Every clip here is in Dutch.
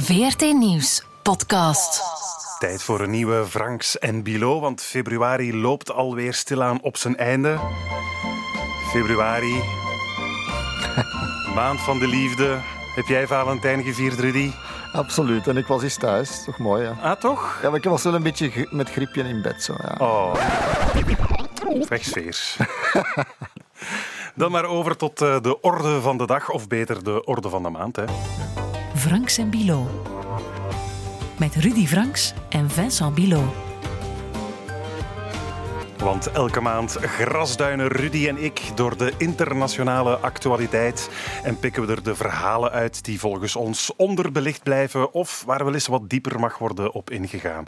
VRT Nieuws podcast. Tijd voor een nieuwe Franks en Bilo, want februari loopt alweer stilaan op zijn einde. Februari, maand van de liefde. Heb jij Valentijn gevierd, Rudy? Absoluut, en ik was eens thuis. Toch mooi, ja. Ah, toch? Ja, maar ik was wel een beetje met griepje in bed. Zo, ja. Oh. Wegsfeers. Dan maar over tot eh, de orde van de dag, of beter de orde van de maand. Hè. Franks en Bilo. Met Rudy Franks en Vincent Bilo. Want elke maand grasduinen Rudy en ik door de internationale actualiteit en pikken we er de verhalen uit die volgens ons onderbelicht blijven of waar wel eens wat dieper mag worden op ingegaan.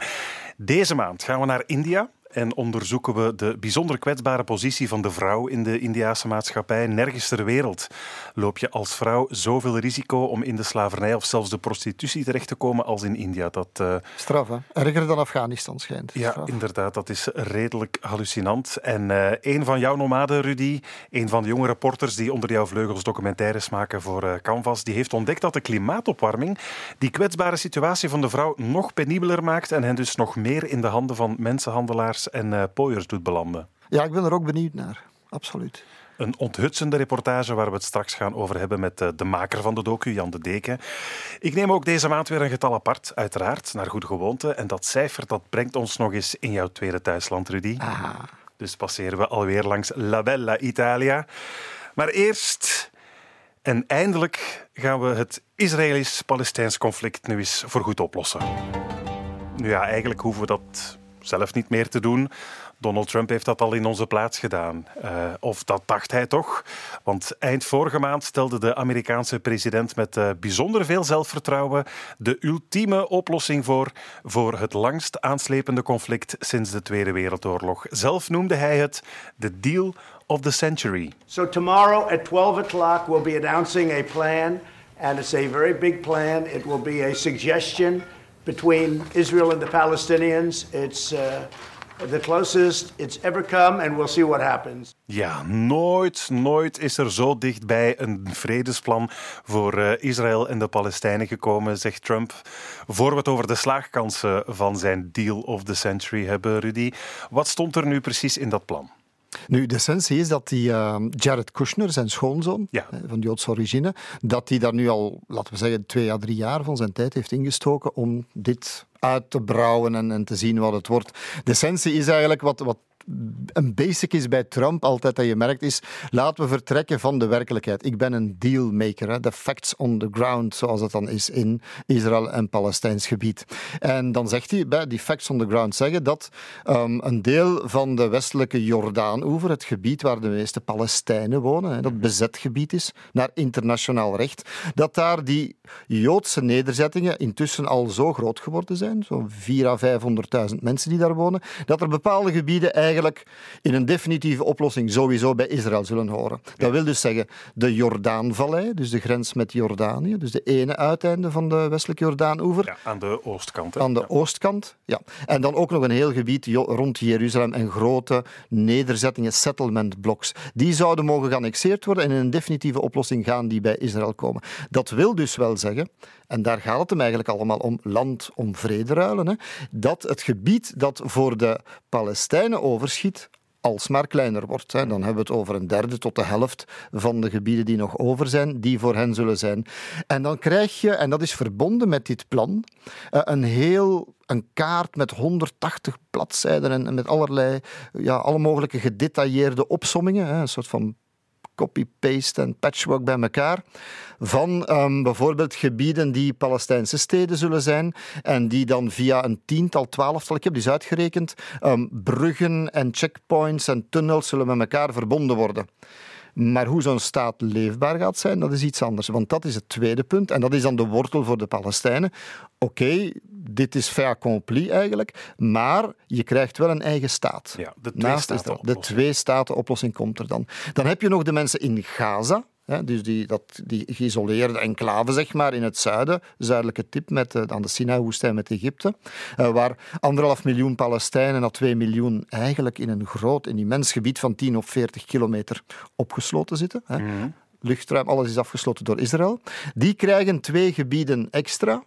Deze maand gaan we naar India en onderzoeken we de bijzonder kwetsbare positie van de vrouw in de Indiase maatschappij. Nergens ter wereld loop je als vrouw zoveel risico om in de slavernij of zelfs de prostitutie terecht te komen als in India. Dat, eh, Straf, hè? Erger dan Afghanistan schijnt. ja, Straf. inderdaad, dat is redelijk hallucinant. En eh een van jouw nomaden, Rudy, een van de jonge reporters die onder jouw vleugels documentaires maken voor eh, Canvas, die heeft ontdekt dat de klimaatopwarming die kwetsbare situatie van de vrouw nog penibeler maakt en hen dus nog meer in de handen van mensenhandelaars en eh pooiers doet belanden. Ja, ik ben er ook benieuwd naar. Absoluut. Een onthutsende reportage waar we het straks gaan over hebben met eh, de maker van de docu, Jan de Deken. Ik neem ook deze maand weer een getal apart, uiteraard, naar goede gewoonte. En dat cijfer dat brengt ons nog eens in jouw tweede thuisland, Rudy. Dus passeren we alweer langs La Bella Italia. Maar eerst, en eindelijk, gaan we het Israëlisch-Palestijns conflict nu eens voorgoed oplossen. Nu ja, eigenlijk hoeven we dat zelf niet meer te doen. Donald Trump heeft dat al in onze plaats gedaan. Eh, of dat dacht hij toch? Want eind vorige maand stelde de Amerikaanse president met eh, bijzonder veel zelfvertrouwen de ultieme oplossing voor voor het langst aanslepende conflict sinds de Tweede Wereldoorlog. Zelf noemde hij het de Deal of the Century. So tomorrow at 12 o'clock, we'll be announcing a plan, and it's a very big plan. It will be a suggestion between Israel and the Palestinians. It's uh, the closest it's ever come, and we'll see what happens. Ja, nooit, nooit is er zo dichtbij een vredesplan voor eh, Israël en de Palestijnen gekomen, zegt Trump. Voor we het over de slaagkansen van zijn deal of the century hebben, Rudy. Wat stond er nu precies in dat plan? Nu, de essentie is dat die eh, Jared Kushner, zijn schoonzoon, Ja. eh, van Joodse origine, dat hij daar nu al, laten we zeggen, twee à drie jaar van zijn tijd heeft ingestoken om dit uit te brouwen en, en te zien wat het wordt. De essentie is eigenlijk wat, wat een basic is bij Trump altijd dat je merkt is laten we vertrekken van de werkelijkheid. Ik ben een dealmaker, de facts on the ground zoals het dan is in Israël en Palestijns gebied. En dan zegt hij bij die facts on the ground zeggen dat ehm, een deel van de westelijke Jordaan-oever, het gebied waar de meeste Palestijnen wonen, dat bezet gebied is naar internationaal recht, dat daar die Joodse nederzettingen intussen al zo groot geworden zijn, zo'n 400.000 à 500.000 mensen die daar wonen, dat er bepaalde gebieden eigenlijk in een definitieve oplossing sowieso bij Israël zullen horen. Dat wil dus zeggen de Jordaanvallei, dus de grens met Jordanië, dus de ene uiteinde van de westelijke Jordaan-oever, Ja, aan de oostkant. hè? aan de oostkant. Ja. En dan ook nog een heel gebied rond Jeruzalem en grote nederzettingen, settlement blocks. Die zouden mogen geannexeerd worden en in een definitieve oplossing gaan die bij Israël komen. Dat wil dus wel en daar gaat het hem eigenlijk allemaal om, land om vrede ruilen, hè, dat het gebied dat voor de Palestijnen overschiet, alsmaar kleiner wordt. Hè. Dan hebben we het over een derde tot de helft van de gebieden die nog over zijn, die voor hen zullen zijn. En dan krijg je, en dat is verbonden met dit plan, eh, een heel een kaart met 180 bladzijden en met allerlei, ja, alle mogelijke gedetailleerde opsommingen, een soort van copy-paste en patchwork bij elkaar. Van ehm, bijvoorbeeld gebieden die Palestijnse steden zullen zijn. En die dan via een tiental, twaalftal, ik heb eens uitgerekend, ehm, bruggen en checkpoints en tunnels zullen met elkaar verbonden worden. Maar hoe zo'n staat leefbaar gaat zijn, dat is iets anders. Want dat is het tweede punt. En dat is dan de wortel voor de Palestijnen. Oké, dit is fait accompli eigenlijk. Maar je krijgt wel een eigen staat. Ja, de. De twee-staten-oplossing. twee-staten-oplossing komt er dan. Dan heb je nog de mensen in Gaza. Dus die, dat, die geïsoleerde enclave, zeg maar, in het zuiden, zuidelijke tip met, eh, aan de Sinai-woestijn met Egypte, eh, waar anderhalf miljoen Palestijnen à twee miljoen eigenlijk in een groot, een immens gebied van 10 of 40 kilometer opgesloten zitten. Hè. Luchtruim, alles is afgesloten door Israël. Die krijgen twee gebieden extra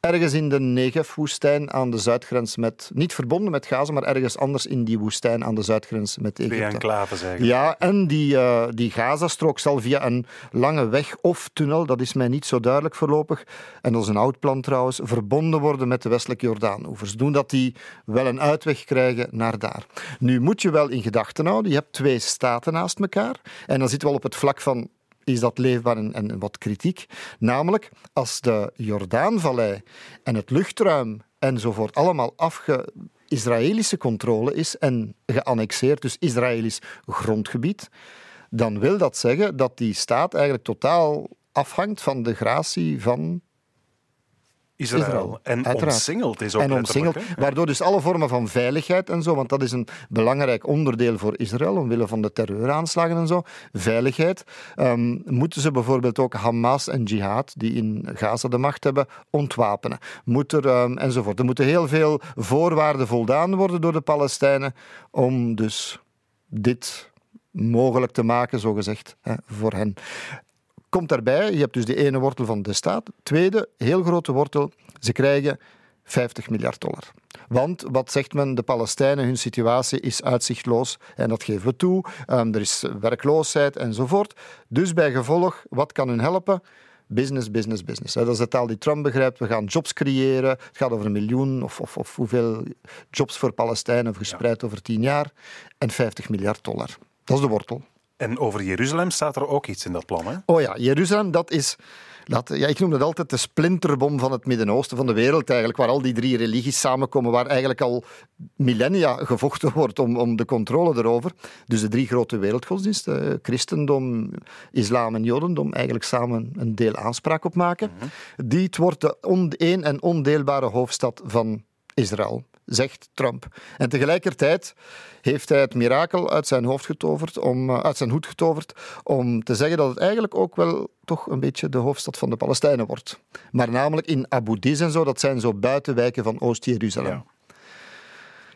ergens in de Negev-woestijn aan de zuidgrens met, niet verbonden met Gaza, maar ergens anders in die woestijn aan de zuidgrens met Egypte. Twee enclaves eigenlijk. Ja, en die, uh, die Gazastrook zal via een lange weg of tunnel, dat is mij niet zo duidelijk voorlopig, en dat is een oud plan trouwens, verbonden worden met de westelijke Jordaanoevers. Doen dat die wel een uitweg krijgen naar daar. Nu moet je wel in gedachten houden, je hebt twee staten naast elkaar, en dan zitten we al op het vlak van is dat leefbaar en, en wat kritiek. Namelijk, als de Jordaanvallei en het luchtruim enzovoort allemaal afge Israëlische controle is en geannexeerd, dus Israëlisch grondgebied, dan wil dat zeggen dat die staat eigenlijk totaal afhangt van de gratie van Israël. En Uiteraard. omsingeld is ook En omsingeld, waardoor dus alle vormen van veiligheid en zo, want dat is een belangrijk onderdeel voor Israël, omwille van de terreuraanslagen en zo, veiligheid, um, moeten ze bijvoorbeeld ook Hamas en Jihad, die in Gaza de macht hebben, ontwapenen. Moet er, um, enzovoort. Er moeten heel veel voorwaarden voldaan worden door de Palestijnen om dus dit mogelijk te maken, zogezegd, hè, voor hen komt daarbij, je hebt dus de ene wortel van de staat. Tweede, heel grote wortel, ze krijgen 50 miljard dollar. Want wat zegt men? De Palestijnen, hun situatie is uitzichtloos en dat geven we toe. Um, er is werkloosheid enzovoort. Dus bij gevolg, wat kan hun helpen? Business, business, business. Dat is de taal die Trump begrijpt. We gaan jobs creëren. Het gaat over een miljoen of, of, of hoeveel jobs voor Palestijnen verspreid over tien jaar. En 50 miljard dollar. Dat is de wortel. En over Jeruzalem staat er ook iets in dat plan, hè? Oh ja, Jeruzalem, dat is... Ja, ik noem dat altijd de splinterbom van het Midden-Oosten, van de wereld eigenlijk, waar al die drie religies samenkomen, waar eigenlijk al millennia gevochten wordt om, om de controle erover. Dus de drie grote wereldgodsdiensten, christendom, islam en jodendom, eigenlijk samen een deel aanspraak op maken. Mm Die wordt de on, een en ondeelbare hoofdstad van Israël zegt Trump. En tegelijkertijd heeft hij het mirakel uit zijn, hoofd getoverd om, eh, uit zijn hoed getoverd om te zeggen dat het eigenlijk ook wel toch een beetje de hoofdstad van de Palestijnen wordt. Maar namelijk in Abu Dis en zo, dat zijn zo buitenwijken van Oost-Jeruzalem. Ja.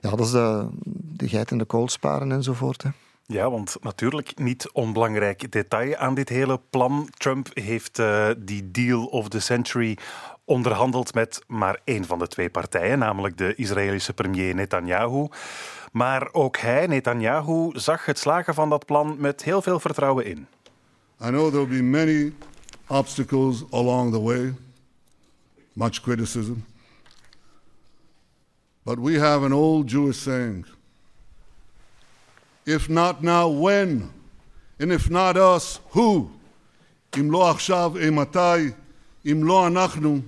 ja. dat is de, de geit en de koolsparen enzovoort. Hè. Ja, want natuurlijk niet onbelangrijk detail aan dit hele plan. Trump heeft uh, die deal of the century onderhandeld met maar één van de twee partijen, namelijk de Israëlische premier Netanyahu. Maar ook hij, Netanyahu, zag het slagen van dat plan met heel veel vertrouwen in. I know there will be many obstacles along the way, much criticism. But we have an old Jewish saying if not now, when? And if not us, who? אם לא עכשיו, אימתי? אם לא אנחנו,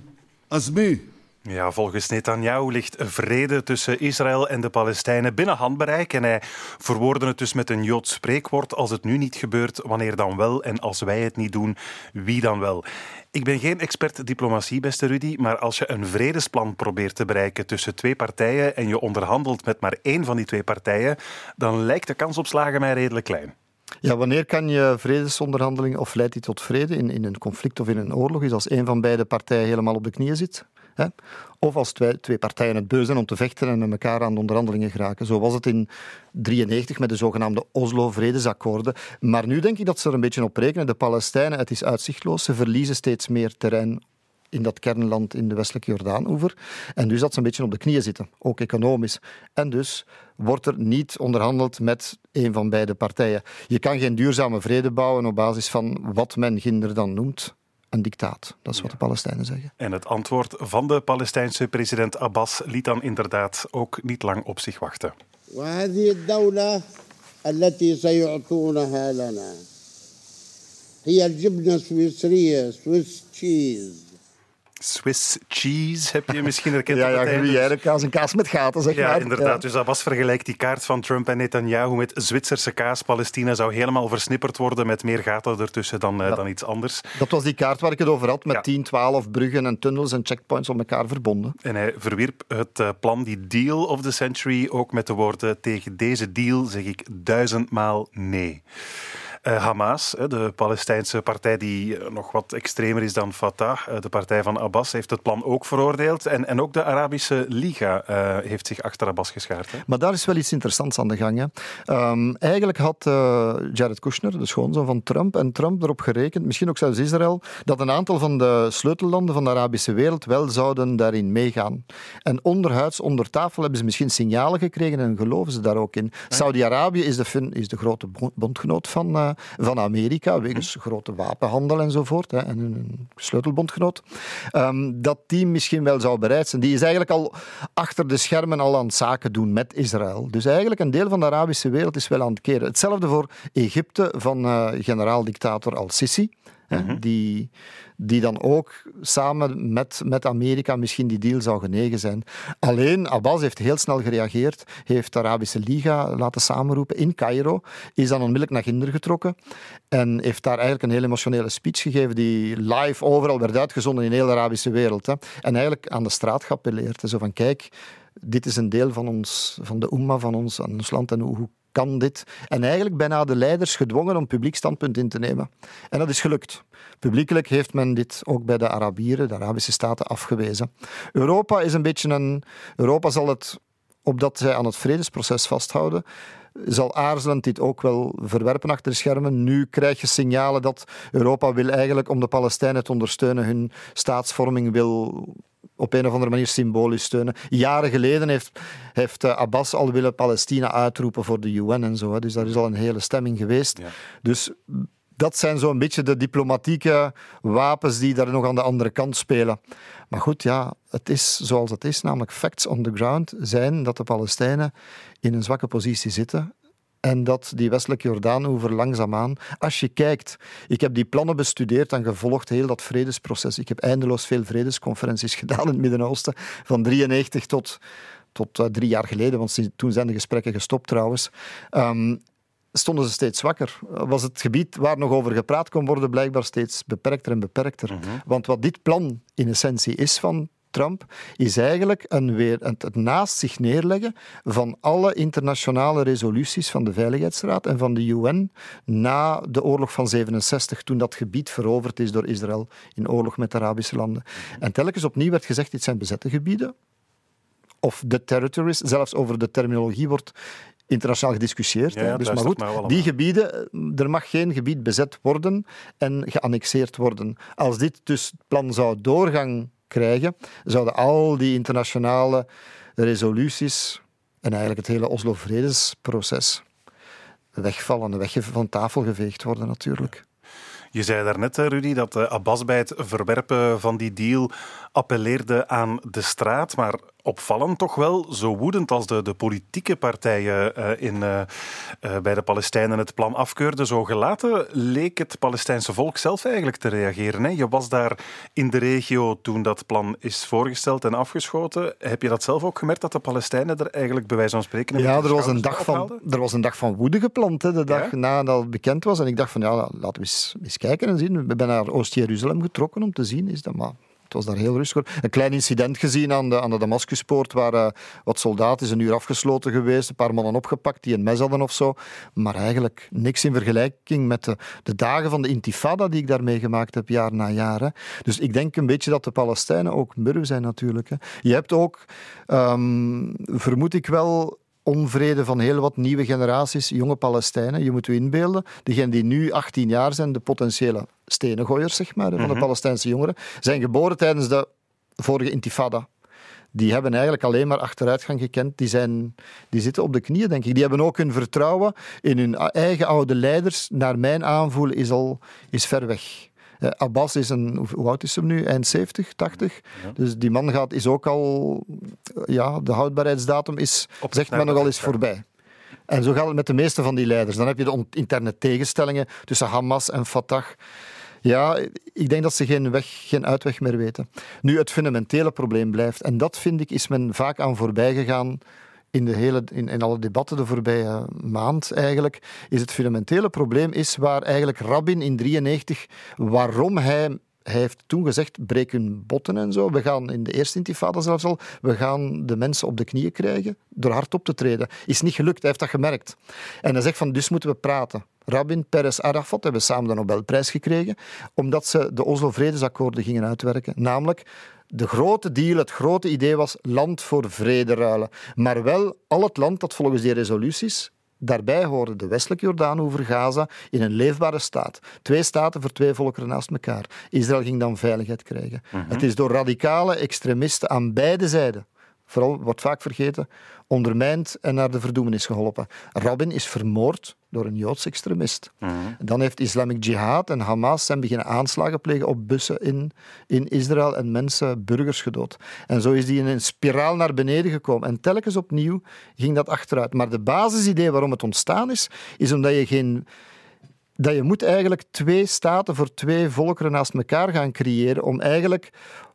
ja, volgens Netanyahu ligt vrede tussen Israël en de Palestijnen binnen handbereik. En hij verwoordde het dus met een Joods spreekwoord. Als het nu niet gebeurt, wanneer dan wel? En als wij het niet doen, wie dan wel? Ik ben geen expert diplomatie, beste Rudy, maar als je een vredesplan probeert te bereiken tussen twee partijen en je onderhandelt met maar één van die twee partijen, dan lijkt de kans op slagen mij redelijk klein. Ja, wanneer kan je vredesonderhandelingen of leidt die tot vrede in, in een conflict of in een oorlog? Is als een van beide partijen helemaal op de knieën zit. Hè? Of als twee, twee partijen het beu zijn om te vechten en met elkaar aan de onderhandelingen geraken. Zo was het in 1993 met de zogenaamde Oslo-vredesakkoorden. Maar nu denk ik dat ze er een beetje op rekenen. De Palestijnen, het is uitzichtloos. Ze verliezen steeds meer terrein in dat kernland in de westelijke Jordaanoever. En dus dat ze een beetje op de knieën zitten, ook economisch. En dus wordt er niet onderhandeld met een van beide partijen. Je kan geen duurzame vrede bouwen op basis van wat men ginder dan noemt een dictaat. Dat is wat de Palestijnen zeggen. En het antwoord van de Palestijnse president Abbas liet dan inderdaad ook niet lang op zich wachten. هي الجبنة السويسرية Swiss cheese Swiss cheese heb je misschien herkend. ja, ja, gruyère kaas en kaas met gaten, zeg ja, maar. Inderdaad, dus dat was vergelijk die kaart van Trump en Netanyahu met Zwitserse kaas. Palestina zou helemaal versnipperd worden met meer gaten ertussen dan, uh, dan iets anders. Dat was die kaart waar ik het over had, met 10, 12 bruggen en tunnels en checkpoints op elkaar verbonden. En hij verwierp het uh, plan, die deal of the century, ook met de woorden tegen deze deal zeg ik duizendmaal nee. Hamas, de Palestijnse partij die nog wat extremer is dan Fatah, de partij van Abbas, heeft het plan ook veroordeeld. En, en ook de Arabische Liga heeft zich achter Abbas geschaard. Hè? Maar daar is wel iets interessants aan de gang. Hè. Ehm, eigenlijk had Jared Kushner, de schoonzoon van Trump, en Trump erop gerekend, misschien ook zelfs Israël, dat een aantal van de sleutellanden van de Arabische wereld wel zouden daarin meegaan. En onderhuids, onder tafel, hebben ze misschien signalen gekregen en geloven ze daar ook in. Saudi-Arabië is de, is de grote bondgenoot van, uh, van Amerika, wegens grote wapenhandel enzovoort, hè, en een sleutelbondgenoot. Um, dat die misschien wel zou bereid zijn. Die is eigenlijk al achter de schermen al aan het zaken doen met Israël. Dus eigenlijk een deel van de Arabische wereld is wel aan het keren. Hetzelfde voor Egypte van uh, generaal-dictator al-Sisi. Mhm. die, die dan ook samen met, met Amerika misschien die deal zou genegen zijn. Alleen Abbas heeft heel snel gereageerd, heeft de Arabische Liga laten samenroepen in Cairo, is dan onmiddellijk naar Ginder getrokken en heeft daar eigenlijk een heel emotionele speech gegeven die live overal werd uitgezonden in heel de Arabische wereld. Hè. En eigenlijk aan de straat geappelleerd. Zo van, kijk, dit is een deel van, ons, van de umma van ons, van ons land en hoe kan dit? En eigenlijk bijna de leiders gedwongen om publiek standpunt in te nemen. En dat is gelukt. Publiekelijk heeft men dit ook bij de Arabieren, de Arabische staten, afgewezen. Europa is een beetje een. Europa zal het, opdat zij aan het vredesproces vasthouden, zal aarzelend dit ook wel verwerpen achter schermen. Nu krijg je signalen dat Europa wil eigenlijk, om de Palestijnen te ondersteunen, hun staatsvorming wil op een of andere manier symbolisch steunen. Jaren geleden heeft, heeft eh, Abbas al willen Palestina uitroepen voor de UN en zo. Dus daar is al een hele stemming geweest. Dus dat zijn zo'n beetje de diplomatieke wapens die daar nog aan de andere kant spelen. Maar goed, ja, het is zoals het is, namelijk facts on the ground zijn dat de Palestijnen in een zwakke positie zitten en dat die westelijke Jordaanoever langzaamaan, als je kijkt, ik heb die plannen bestudeerd en gevolgd, heel dat vredesproces. Ik heb eindeloos veel vredesconferenties gedaan in het Midden-Oosten, van 93 tot, tot uh, drie jaar geleden, want toen zijn de gesprekken gestopt trouwens. Um, stonden ze steeds zwakker. Was het gebied waar nog over gepraat kon worden blijkbaar steeds beperkter en beperkter. Mhm. Want wat dit plan in essentie is van Trump, is eigenlijk een weer, het naast zich neerleggen van alle internationale resoluties van de Veiligheidsraad en van de UN na de oorlog van 67, toen dat gebied veroverd is door Israël in oorlog met Arabische landen. En telkens opnieuw werd gezegd, dit zijn bezette gebieden, of de territories, zelfs over de terminologie wordt internationaal gediscussieerd. Ja, dus maar goed, die gebieden, er mag geen gebied bezet worden en geannexeerd worden. Als dit dus plan zou doorgang krijgen, zouden al die internationale resoluties en eigenlijk het hele Oslo-vredesproces wegvallen, weg van tafel geveegd worden natuurlijk. Je zei daarnet, Rudy, dat eh, Abbas bij het verwerpen van die deal appelleerde aan de straat. Maar opvallend toch wel, zo woedend als de, de politieke partijen uh, in, uh, uh, bij de Palestijnen het plan afkeurden, zo gelaten leek het Palestijnse volk zelf eigenlijk te reageren. Hè? Je was daar in de regio toen dat plan is voorgesteld en afgeschoten. Heb je dat zelf ook gemerkt, dat de Palestijnen er eigenlijk bij wijze van spreken... Ja, er was, een dag van, er was een dag van woede gepland, hè, de dag ja? nadat het bekend was. En ik dacht van, ja, laten we eens, eens kijken en zien. We zijn naar Oost-Jeruzalem getrokken om te zien, is dat maar het was daar heel rustig. Een klein incident gezien aan de, aan de Damascuspoort, waar uh, wat soldaten een uur afgesloten geweest, een paar mannen opgepakt die een mes hadden of zo. Maar eigenlijk niks in vergelijking met de, de dagen van de intifada die ik daar meegemaakt heb, jaar na jaar. Hè. Dus ik denk een beetje dat de Palestijnen ook murw zijn natuurlijk. Hè. Je hebt ook, um, vermoed ik wel, onvrede van heel wat nieuwe generaties jonge Palestijnen. Je moet je inbeelden, degenen die nu 18 jaar zijn, de potentiële stenengooiers zeg maar, van de mhm. Palestijnse jongeren, zijn geboren tijdens de vorige intifada. Die hebben eigenlijk alleen maar achteruitgang gekend. Die, zijn, die zitten op de knieën, denk ik. Die hebben ook hun vertrouwen in hun eigen oude leiders, naar mijn aanvoelen, is al is ver weg. Uh, Abbas is een, hoe oud is hem nu? Eind 70, 80. Dus die man gaat, is ook al, ja, de houdbaarheidsdatum is, Op zegt men nogal eens voorbij. En zo gaat het met de meeste van die leiders. Dan heb je de interne tegenstellingen tussen Hamas en Fatah. Ja, ik denk dat ze geen, weg, geen uitweg meer weten. Nu, het fundamentele probleem blijft, en dat vind ik, is men vaak aan voorbij gegaan in, de hele, in, alle debatten de voorbije maand eigenlijk, is het fundamentele probleem is waar eigenlijk Rabin in 93, waarom hij hij heeft toen gezegd, breek hun botten en zo. We gaan in de eerste intifada zelfs al, we gaan de mensen op de knieën krijgen door hard op te treden. Is niet gelukt, hij heeft dat gemerkt. En hij zegt van, dus moeten we praten. Rabin, Peres, Arafat hebben samen de Nobelprijs gekregen, omdat ze de Oslo-vredesakkoorden gingen uitwerken. Namelijk, de grote deal, het grote idee was land voor vrede ruilen. Maar wel al het land dat volgens die resoluties Daarbij hoorde de westelijke Jordaan over Gaza in een leefbare staat. Twee staten voor twee volkeren naast elkaar. Israël ging dan veiligheid krijgen. Mhm. Het is door radicale extremisten aan beide zijden vooral wordt vaak vergeten, ondermijnd en naar de verdoemenis geholpen. Rabin is vermoord door een Joods extremist. Mhm. Dan heeft Islamic Jihad en Hamas zijn beginnen aanslagen plegen op bussen in, in Israël en mensen, burgers gedood. En zo is die in een spiraal naar beneden gekomen. En telkens opnieuw ging dat achteruit. Maar de basisidee waarom het ontstaan is, is omdat je geen dat je moet eigenlijk twee staten voor twee volkeren naast elkaar gaan creëren om eigenlijk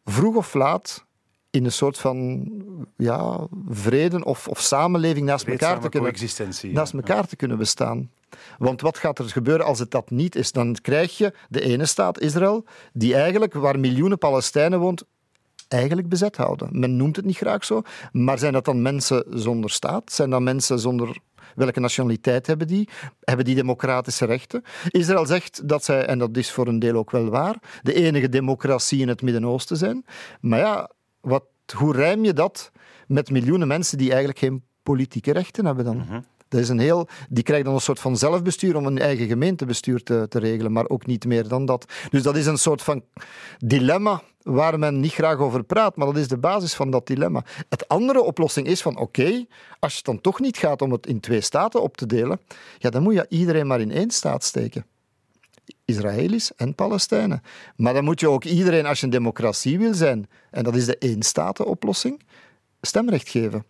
vroeg of laat in een soort van ja, vrede of, of samenleving naast elkaar, te kunnen, naast elkaar te kunnen bestaan. Want wat gaat er gebeuren als het dat niet is? Dan krijg je de ene staat, Israël, die eigenlijk, waar miljoenen Palestijnen woont, eigenlijk bezet houden. Men noemt het niet graag zo, maar zijn dat dan mensen zonder staat? Zijn dat mensen zonder Welke nationaliteit hebben die? Hebben die democratische rechten? Israël zegt dat zij, en dat is voor een deel ook wel waar, de enige democratie in het Midden-Oosten zijn. Maar ja, wat, hoe rijm je dat met miljoenen mensen die eigenlijk geen politieke rechten hebben dan? Dat is een heel, die krijgen dan een soort van zelfbestuur om hun eigen gemeentebestuur te, te regelen, maar ook niet meer dan dat. Dus dat is een soort van dilemma waar men niet graag over praat, maar dat is de basis van dat dilemma. Het andere oplossing is van oké, als het dan toch niet gaat om het in twee staten op te delen, ja, dan moet je iedereen maar in één staat steken. Israëli's en Palestijnen. Maar dan moet je ook iedereen, als je een democratie wil zijn, en dat is de één-staten-oplossing, stemrecht geven.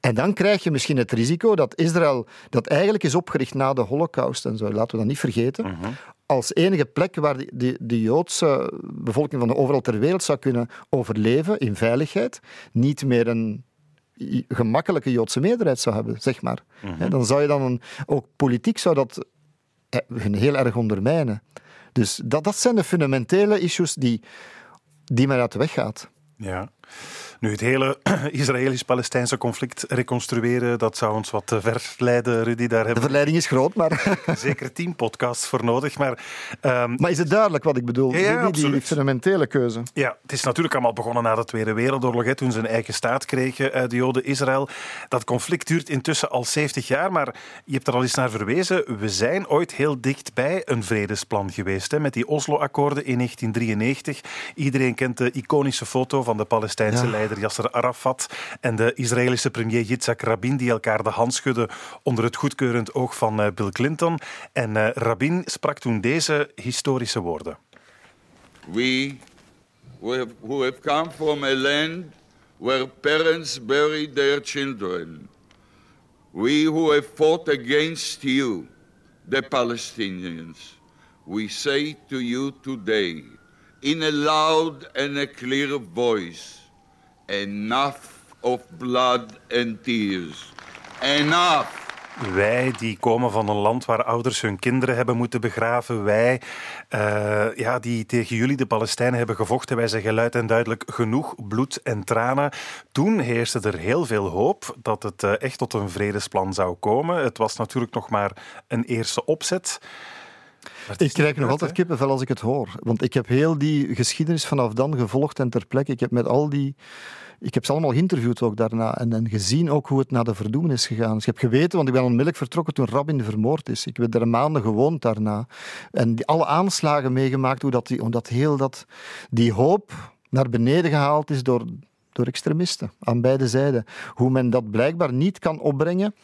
En dan krijg je misschien het risico dat Israël, dat eigenlijk is opgericht na de Holocaust en zo, laten we dat niet vergeten, als enige plek waar de, de, de Joodse bevolking van de overal ter wereld zou kunnen overleven in veiligheid, niet meer een gemakkelijke Joodse meerderheid zou hebben, zeg maar. Hè, Dan zou je dan een, ook politiek zou dat hun heel erg ondermijnen. Dus dat, dat zijn de fundamentele issues die, die men uit de weg gaat. Ja. Nu, het hele Israëlisch-Palestijnse conflict reconstrueren, dat zou ons wat te ver leiden, Rudy. Daar De hebben verleiding is groot, maar, zeker tien podcasts voor nodig. Maar ehm, maar is het duidelijk wat ik bedoel? Ja, ja, die, fundamentele keuze. Ja, het is natuurlijk allemaal begonnen na de Tweede Wereldoorlog, hè, toen ze een eigen staat kregen, eh, de Joden Israël. Dat conflict duurt intussen al 70 jaar, maar je hebt er al eens naar verwezen. We zijn ooit heel dicht bij een vredesplan geweest, hè, met die Oslo-akkoorden in 1993. Iedereen kent de iconische foto van de Palestijnse Ja. leider Yasser Arafat en de Israëlische premier Yitzhak Rabin, die elkaar de hand schudden onder het goedkeurend oog van eh, Bill Clinton. En eh, Rabin sprak toen deze historische woorden. We who have come from a land where parents bury their children. We who have fought against you, the Palestinians. We say to you today, in a loud and a clear voice, enough of blood and tears. Enough. Wij die komen van een land waar ouders hun kinderen hebben moeten begraven. Wij eh, ja, die tegen jullie, de Palestijnen, hebben gevochten. Wij zeggen luid en duidelijk genoeg bloed en tranen. Toen heerste er heel veel hoop dat het eh, echt tot een vredesplan zou komen. Het was natuurlijk nog maar een eerste opzet. Ik krijg nog altijd kippenvel als ik het hoor. Want ik heb heel die geschiedenis vanaf dan gevolgd en ter plekke. Ik heb met al die... Ik heb ze allemaal geïnterviewd ook daarna en, en gezien ook hoe het naar de verdoemen is gegaan. Dus ik heb geweten, want ik ben onmiddellijk vertrokken toen Rabin vermoord is. Ik heb er maanden gewoond daarna. En die, alle aanslagen meegemaakt, hoe dat, die, hoe dat heel dat, die hoop naar beneden gehaald is door, door extremisten aan beide zijden. Hoe men dat blijkbaar niet kan opbrengen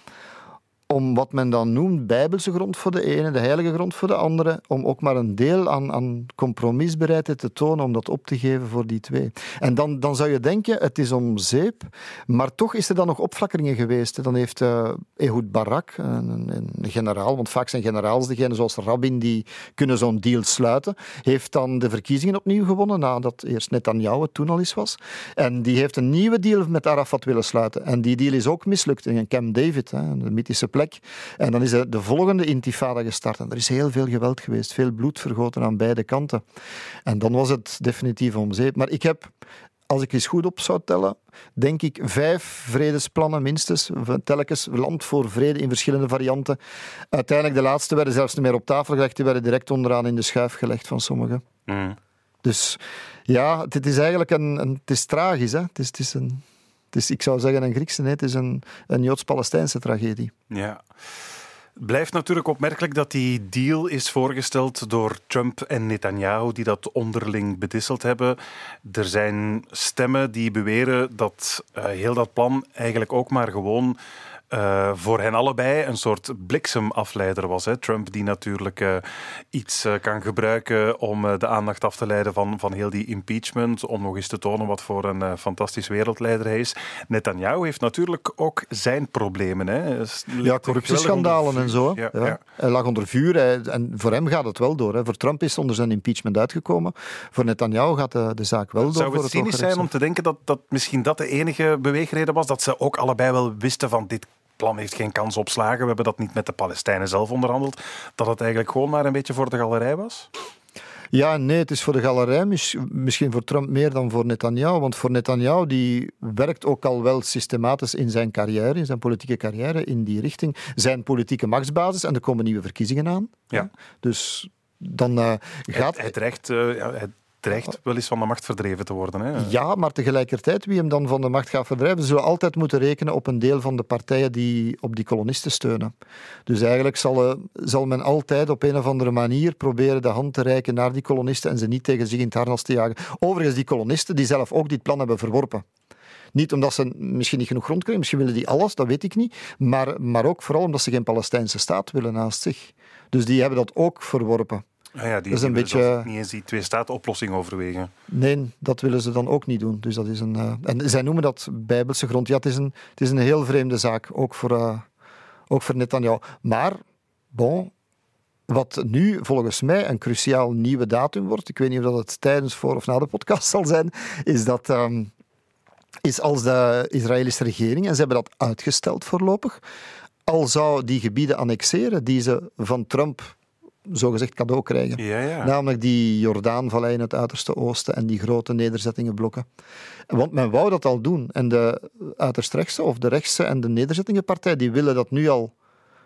om wat men dan noemt bijbelse grond voor de ene, de heilige grond voor de andere, om ook maar een deel aan, aan compromisbereidheid te tonen om dat op te geven voor die twee. En dan, dan zou je denken, het is om zeep, maar toch is er dan nog opflakkeringen geweest. Dan heeft eh Ehud Barak, een, een, een generaal, want vaak zijn generaals degene zoals Rabin die kunnen zo'n deal sluiten, heeft dan de verkiezingen opnieuw gewonnen, nadat eerst Netanyahu het toen al eens was. En die heeft een nieuwe deal met Arafat willen sluiten. En die deal is ook mislukt in Camp David, hè, de mythische plek. En dan is de, de volgende intifada gestart. En er is heel veel geweld geweest, veel bloed vergoten aan beide kanten. En dan was het definitief om zeep. Maar ik heb als ik eens goed op zou tellen, denk ik vijf vredesplannen minstens. Telkens land voor vrede in verschillende varianten. Uiteindelijk, de laatste werden zelfs niet meer op tafel gelegd, die werden direct onderaan in de schuif gelegd van sommigen. Mm. Dus ja, het is eigenlijk een, een het is tragisch. Hè? Het, is, het is een, is, ik zou zeggen een Griekse, nee, het is een, een Joods-Palestijnse tragedie. Ja. Blijft natuurlijk opmerkelijk dat die deal is voorgesteld door Trump en Netanyahu, die dat onderling bedisseld hebben. Er zijn stemmen die beweren dat uh, heel dat plan eigenlijk ook maar gewoon uh, voor hen allebei een soort bliksemafleider was. Hè. Trump die natuurlijk uh, iets uh, kan gebruiken om de aandacht af te leiden van, van heel die impeachment, om nog eens te tonen wat voor een fantastisch wereldleider hij is. Netanyahu heeft natuurlijk ook zijn problemen. Hè. Ja, corruptieschandalen en zo. Ja, ja. Hij lag onder vuur hij, en voor hem gaat het wel door. Hè. Voor Trump is onder zijn impeachment uitgekomen. Voor Netanyahu gaat de, de zaak wel door. Zou het, het cynisch zijn om te denken dat, dat misschien dat de enige beweegreden was, dat ze ook allebei wel wisten van dit plan heeft geen kans op slagen. We hebben dat niet met de Palestijnen zelf onderhandeld. Dat het eigenlijk gewoon maar een beetje voor de galerij was? Ja, nee, het is voor de galerij. Misschien voor Trump meer dan voor Netanyahu. Want voor Netanyahu, die werkt ook al wel systematisch in zijn carrière, in zijn politieke carrière, in die richting. Zijn politieke machtsbasis en er komen nieuwe verkiezingen aan. Ja. Dus dan uh, gaat... Dreigt, uh, ja, hij dreigt wel eens van de macht verdreven te worden. Hè? Ja, maar tegelijkertijd, wie hem dan van de macht gaat verdrijven, zullen altijd moeten rekenen op een deel van de partijen die op die kolonisten steunen. Dus eigenlijk zal, eh, zal men altijd op een of andere manier proberen de hand te reiken naar die kolonisten en ze niet tegen zich in het harnas te jagen. Overigens, die kolonisten die zelf ook dit plan hebben verworpen. Niet omdat ze misschien niet genoeg grond krijgen, misschien willen die alles, dat weet ik niet. Maar, maar ook vooral omdat ze geen Palestijnse staat willen naast zich. Dus die hebben dat ook verworpen. Ah ja, die, dat is een beetje... niet eens die twee-staat-oplossing overwegen. Nee, dat willen ze dan ook niet doen. Dus dat is een, uh... en zij noemen dat bijbelse grond. Ja, het is een, het is een heel vreemde zaak, ook voor, uh, ook voor Netanyahu. Maar, bon, wat nu volgens mij een cruciaal nieuwe datum wordt, ik weet niet of dat het tijdens, voor of na de podcast zal zijn, is dat... Um, is als de Israëlische regering, en ze hebben dat uitgesteld voorlopig, al zou die gebieden annexeren die ze van Trump zogezegd cadeau krijgen. Ja, ja. Namelijk die Jordaanvallei in het uiterste oosten en die grote nederzettingenblokken. Want men wou dat al doen. En de uiterst rechtse of de rechtse en de nederzettingenpartij die willen dat nu al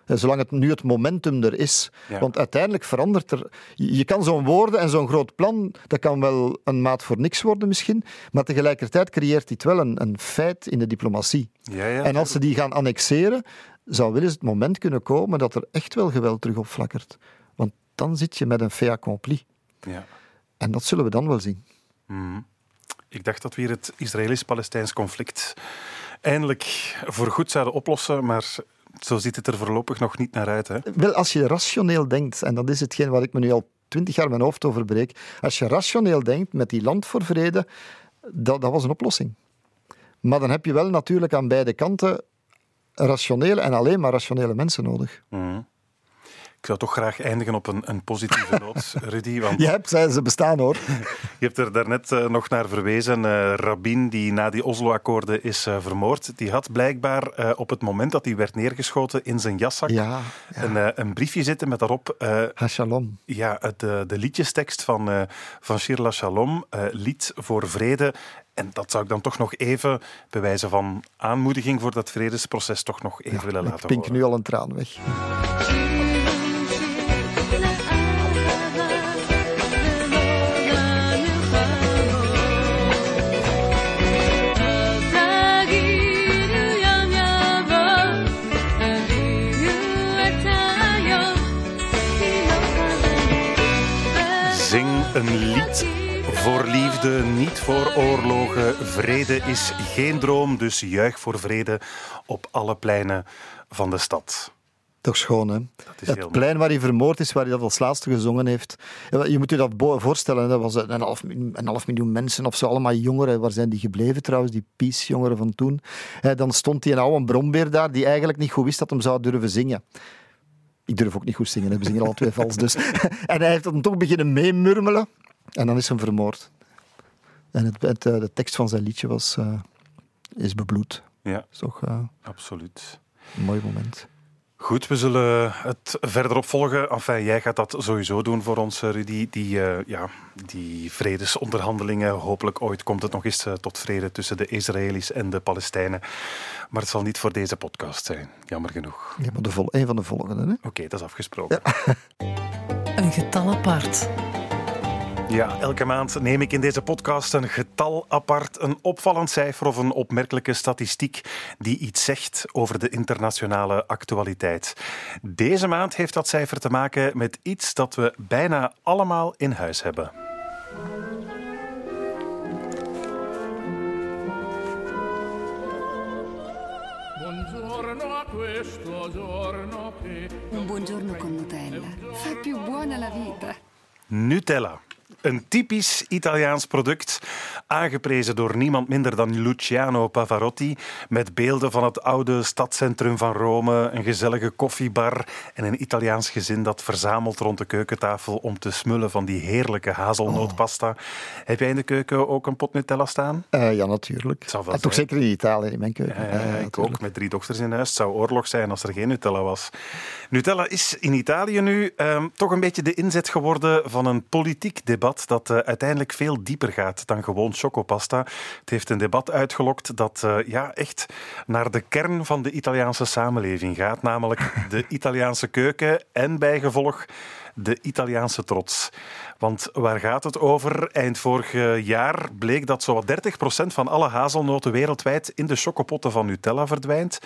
zolang het nu het momentum er is. Want uiteindelijk verandert er. Je kan zo'n woorden en zo'n groot plan, dat kan wel een maat voor niks worden misschien, maar tegelijkertijd creëert dit wel een, een feit in de diplomatie. Ja, ja, en als ze die gaan annexeren, zou wel eens het moment kunnen komen dat er echt wel geweld terug opflakkert dan zit je met een fait accompli. Ja. En dat zullen we dan wel zien. Mm. Ik dacht dat we hier het Israëlisch-Palestijns conflict eindelijk voor goed zouden oplossen, maar zo ziet het er voorlopig nog niet naar uit. Hè? Wel, als je rationeel denkt, en dat is hetgeen waar ik me nu al twintig jaar mijn hoofd over breek, als je rationeel denkt met die land voor vrede, dat, dat was een oplossing. Maar dan heb je wel natuurlijk aan beide kanten rationele en alleen maar rationele mensen nodig. Mm. Ik zou toch graag eindigen op een, een positieve noot, Rudy. Want je hebt, ze bestaan hoor. Je hebt er daarnet uh, nog naar verwezen. Uh, Rabin, die na die Oslo-akkoorden is uh, vermoord, die had blijkbaar op het moment dat hij werd neergeschoten in zijn jaszak ja, ja. Een, een, briefje zitten met daarop... Shalom. Ja, de, de liedjestekst van, van Shirla Shalom, lied voor vrede. En dat zou ik dan toch nog even, bij wijze van aanmoediging voor dat vredesproces, toch nog even willen laten horen. Ik pink nu al een traan weg. Voor liefde, niet voor oorlogen. Vrede is geen droom, dus juich voor vrede op alle pleinen van de stad. Toch schoon, hè? Het plein waar hij vermoord is, waar hij dat als laatste gezongen heeft. Je moet je dat voorstellen, dat was een half, een half miljoen mensen of zo, allemaal jongeren. Waar zijn die gebleven trouwens, die peace-jongeren van toen? Dan stond die een oude brombeer daar, die eigenlijk niet goed wist dat hem zou durven zingen. Ik durf ook niet goed zingen, we zingen alle twee vals. Dus. en hij heeft dan toch beginnen meemurmelen. En dan is hem vermoord. En het, het, eh, de tekst van zijn liedje was, uh, is bebloed. Ja, is toch, uh, absoluut. Een mooi moment. Goed, we zullen het verder opvolgen. Enfin, jij gaat dat sowieso doen voor ons, Rudy. Die, uh, ja, die vredesonderhandelingen. Hopelijk ooit komt het nog eens uh, tot vrede tussen de Israëli's en de Palestijnen. Maar het zal niet voor deze podcast zijn, jammer genoeg. Ja, maar de vol een van de volgende. Oké, okay, dat is afgesproken. Ja. Een getal apart. Ja, elke maand neem ik in deze podcast een getal apart, een opvallend cijfer of een opmerkelijke statistiek die iets zegt over de internationale actualiteit. Deze maand heeft dat cijfer te maken met iets dat we bijna allemaal in huis hebben. Un buongiorno con Nutella fa più buona la vita. Nutella. Een typisch Italiaans product, aangeprezen door niemand minder dan Luciano Pavarotti, met beelden van het oude stadscentrum van Rome, een gezellige koffiebar en een Italiaans gezin dat verzamelt rond de keukentafel om te smullen van die heerlijke hazelnootpasta. Heb jij in de keuken ook een pot Nutella staan? Uh, ja, natuurlijk. En toch zeker in Italië, in mijn keuken. Uh, uh, ik ook, met drie dochters in huis. Het zou oorlog zijn als er geen Nutella was. Nutella is in Italië nu ehm, toch een beetje de inzet geworden van een politiek debat dat uh, uiteindelijk veel dieper gaat dan gewoon chocopasta. Het heeft een debat uitgelokt dat uh, ja, echt naar de kern van de Italiaanse samenleving gaat, namelijk de Italiaanse keuken en bijgevolg de Italiaanse trots. Want waar gaat het over? Eind vorig jaar bleek dat zo'n 30% van alle hazelnoten wereldwijd in de chocopotten van Nutella verdwijnt. 30%.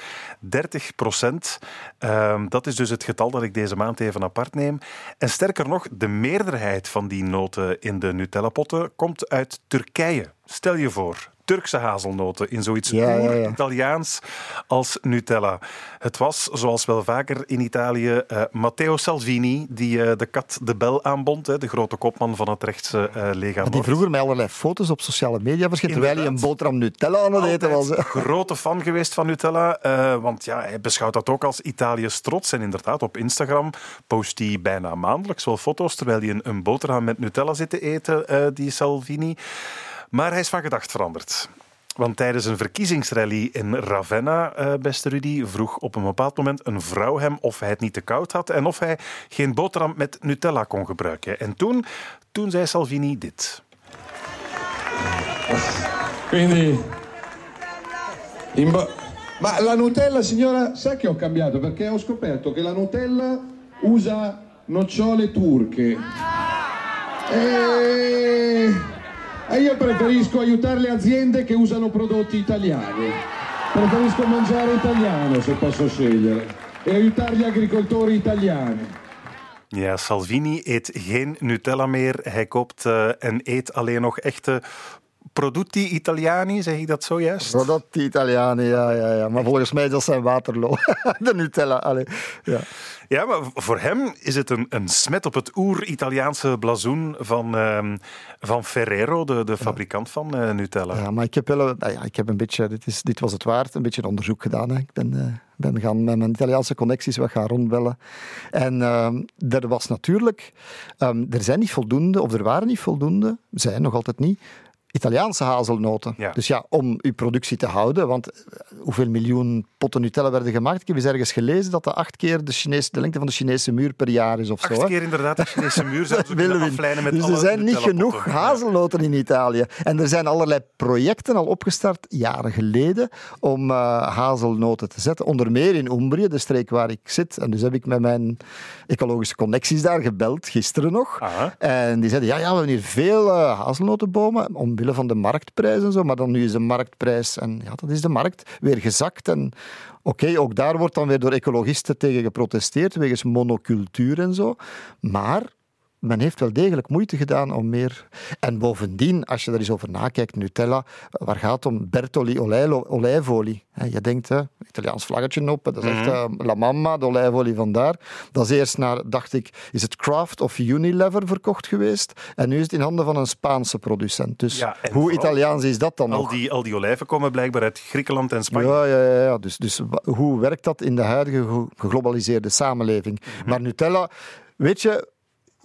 Uh, dat is dus het getal dat ik deze maand even apart neem. En sterker nog, de meerderheid van die noten in de Nutella-potten komt uit Turkije. Stel je voor, Turkse hazelnoten in zoiets Ja, ja, ja. Italiaans als Nutella. Het was, zoals wel vaker in Italië, eh, Matteo Salvini die eh, de kat de bel aanbond, hè, de grote kopman van het rechtse eh Lega Die vroeger met allerlei foto's op sociale media verscheen, terwijl hij een boterham Nutella aan het eten was. Hè. grote fan geweest van Nutella, want ja, hij beschouwt dat ook als Italië's trots. En inderdaad, op Instagram post hij bijna maandelijks wel foto's terwijl hij een, een boterham met Nutella zit te eten, die Salvini. Maar hij is van gedacht veranderd. Want tijdens een verkiezingsrally in Ravenna, eh, beste Rudy, vroeg op een bepaald moment een vrouw hem of hij het niet te koud had en of hij geen boterham met Nutella kon gebruiken. En toen, toen zei Salvini dit. Quindi... Ma la Nutella, signora, sa che ho cambiato? Perché ho scoperto che la Nutella usa nocciole turche. E... e io preferisco aiutare le aziende che usano prodotti italiani. Preferisco mangiare italiano se posso scegliere. E aiutare gli agricoltori italiani. Ja, Salvini eet geen Nutella meer. Hij koopt eh, en eet alleen nog echte prodotti Italiani, zeg ik dat zojuist? Prodotti Italiani, ja, ja, ja. Maar volgens mij dat zijn Waterloo. De Nutella, allee. Ja. Ja, maar voor hem is het een, een smet op het oer-Italiaanse blazoen van, ehm, van Ferrero, de, de fabrikant van eh, Nutella. ja, maar ik heb wel nou ja, ik heb een beetje, dit, is, dit was het waard, een beetje onderzoek gedaan. Hè. Ik ben, eh, ben gaan met mijn Italiaanse connecties wat gaan rondbellen. En ehm, er was natuurlijk, ehm, er zijn niet voldoende, of er waren niet voldoende, zijn nog altijd niet, Italiaanse hazelnoten. Ja. Dus ja, om uw productie te houden, want eh, hoeveel miljoen potten Nutella werden gemaakt? Ik heb eens ergens gelezen dat dat acht keer de, Chinese, de lengte van de Chinese muur per jaar is of zo. Acht hè. keer inderdaad de Chinese muur zouden ze willen aflijnen met dus alle er zijn niet genoeg hazelnoten in Italië. En er zijn allerlei projecten al opgestart, jaren geleden, om eh, hazelnoten te zetten. Onder meer in Umbrië, de streek waar ik zit. En dus heb ik met mijn ecologische connecties daar gebeld, gisteren nog. Aha. En die zeiden, ja, ja, we hebben hier veel eh, hazelnotenbomen, omwille van de marktprijs en zo. Maar dan nu is de marktprijs, en ja, dat is de markt, weer gezakt. En oké, ook daar wordt dan weer door ecologisten tegen geprotesteerd, wegens monocultuur en zo. Maar men heeft wel degelijk moeite gedaan om meer... En bovendien, als je er eens over nakijkt, Nutella, waar gaat het om? Bertoli olijlo- olijfolie. Hè, Je denkt, hè, Italiaans vlaggetje op, dat is echt eh, La Mamma, de olijfolie vandaar. Dat is eerst naar, dacht ik, is het Kraft of Unilever verkocht geweest. En nu is het in handen van een Spaanse producent. Dus Ja, hoe Italiaans is dat dan Al nog? die, al die olijven komen blijkbaar uit Griekenland en Spanje. Ja, ja, ja, ja. Dus, dus hoe werkt dat in de huidige ge- geglobaliseerde samenleving? Mhm. Maar Nutella, weet je,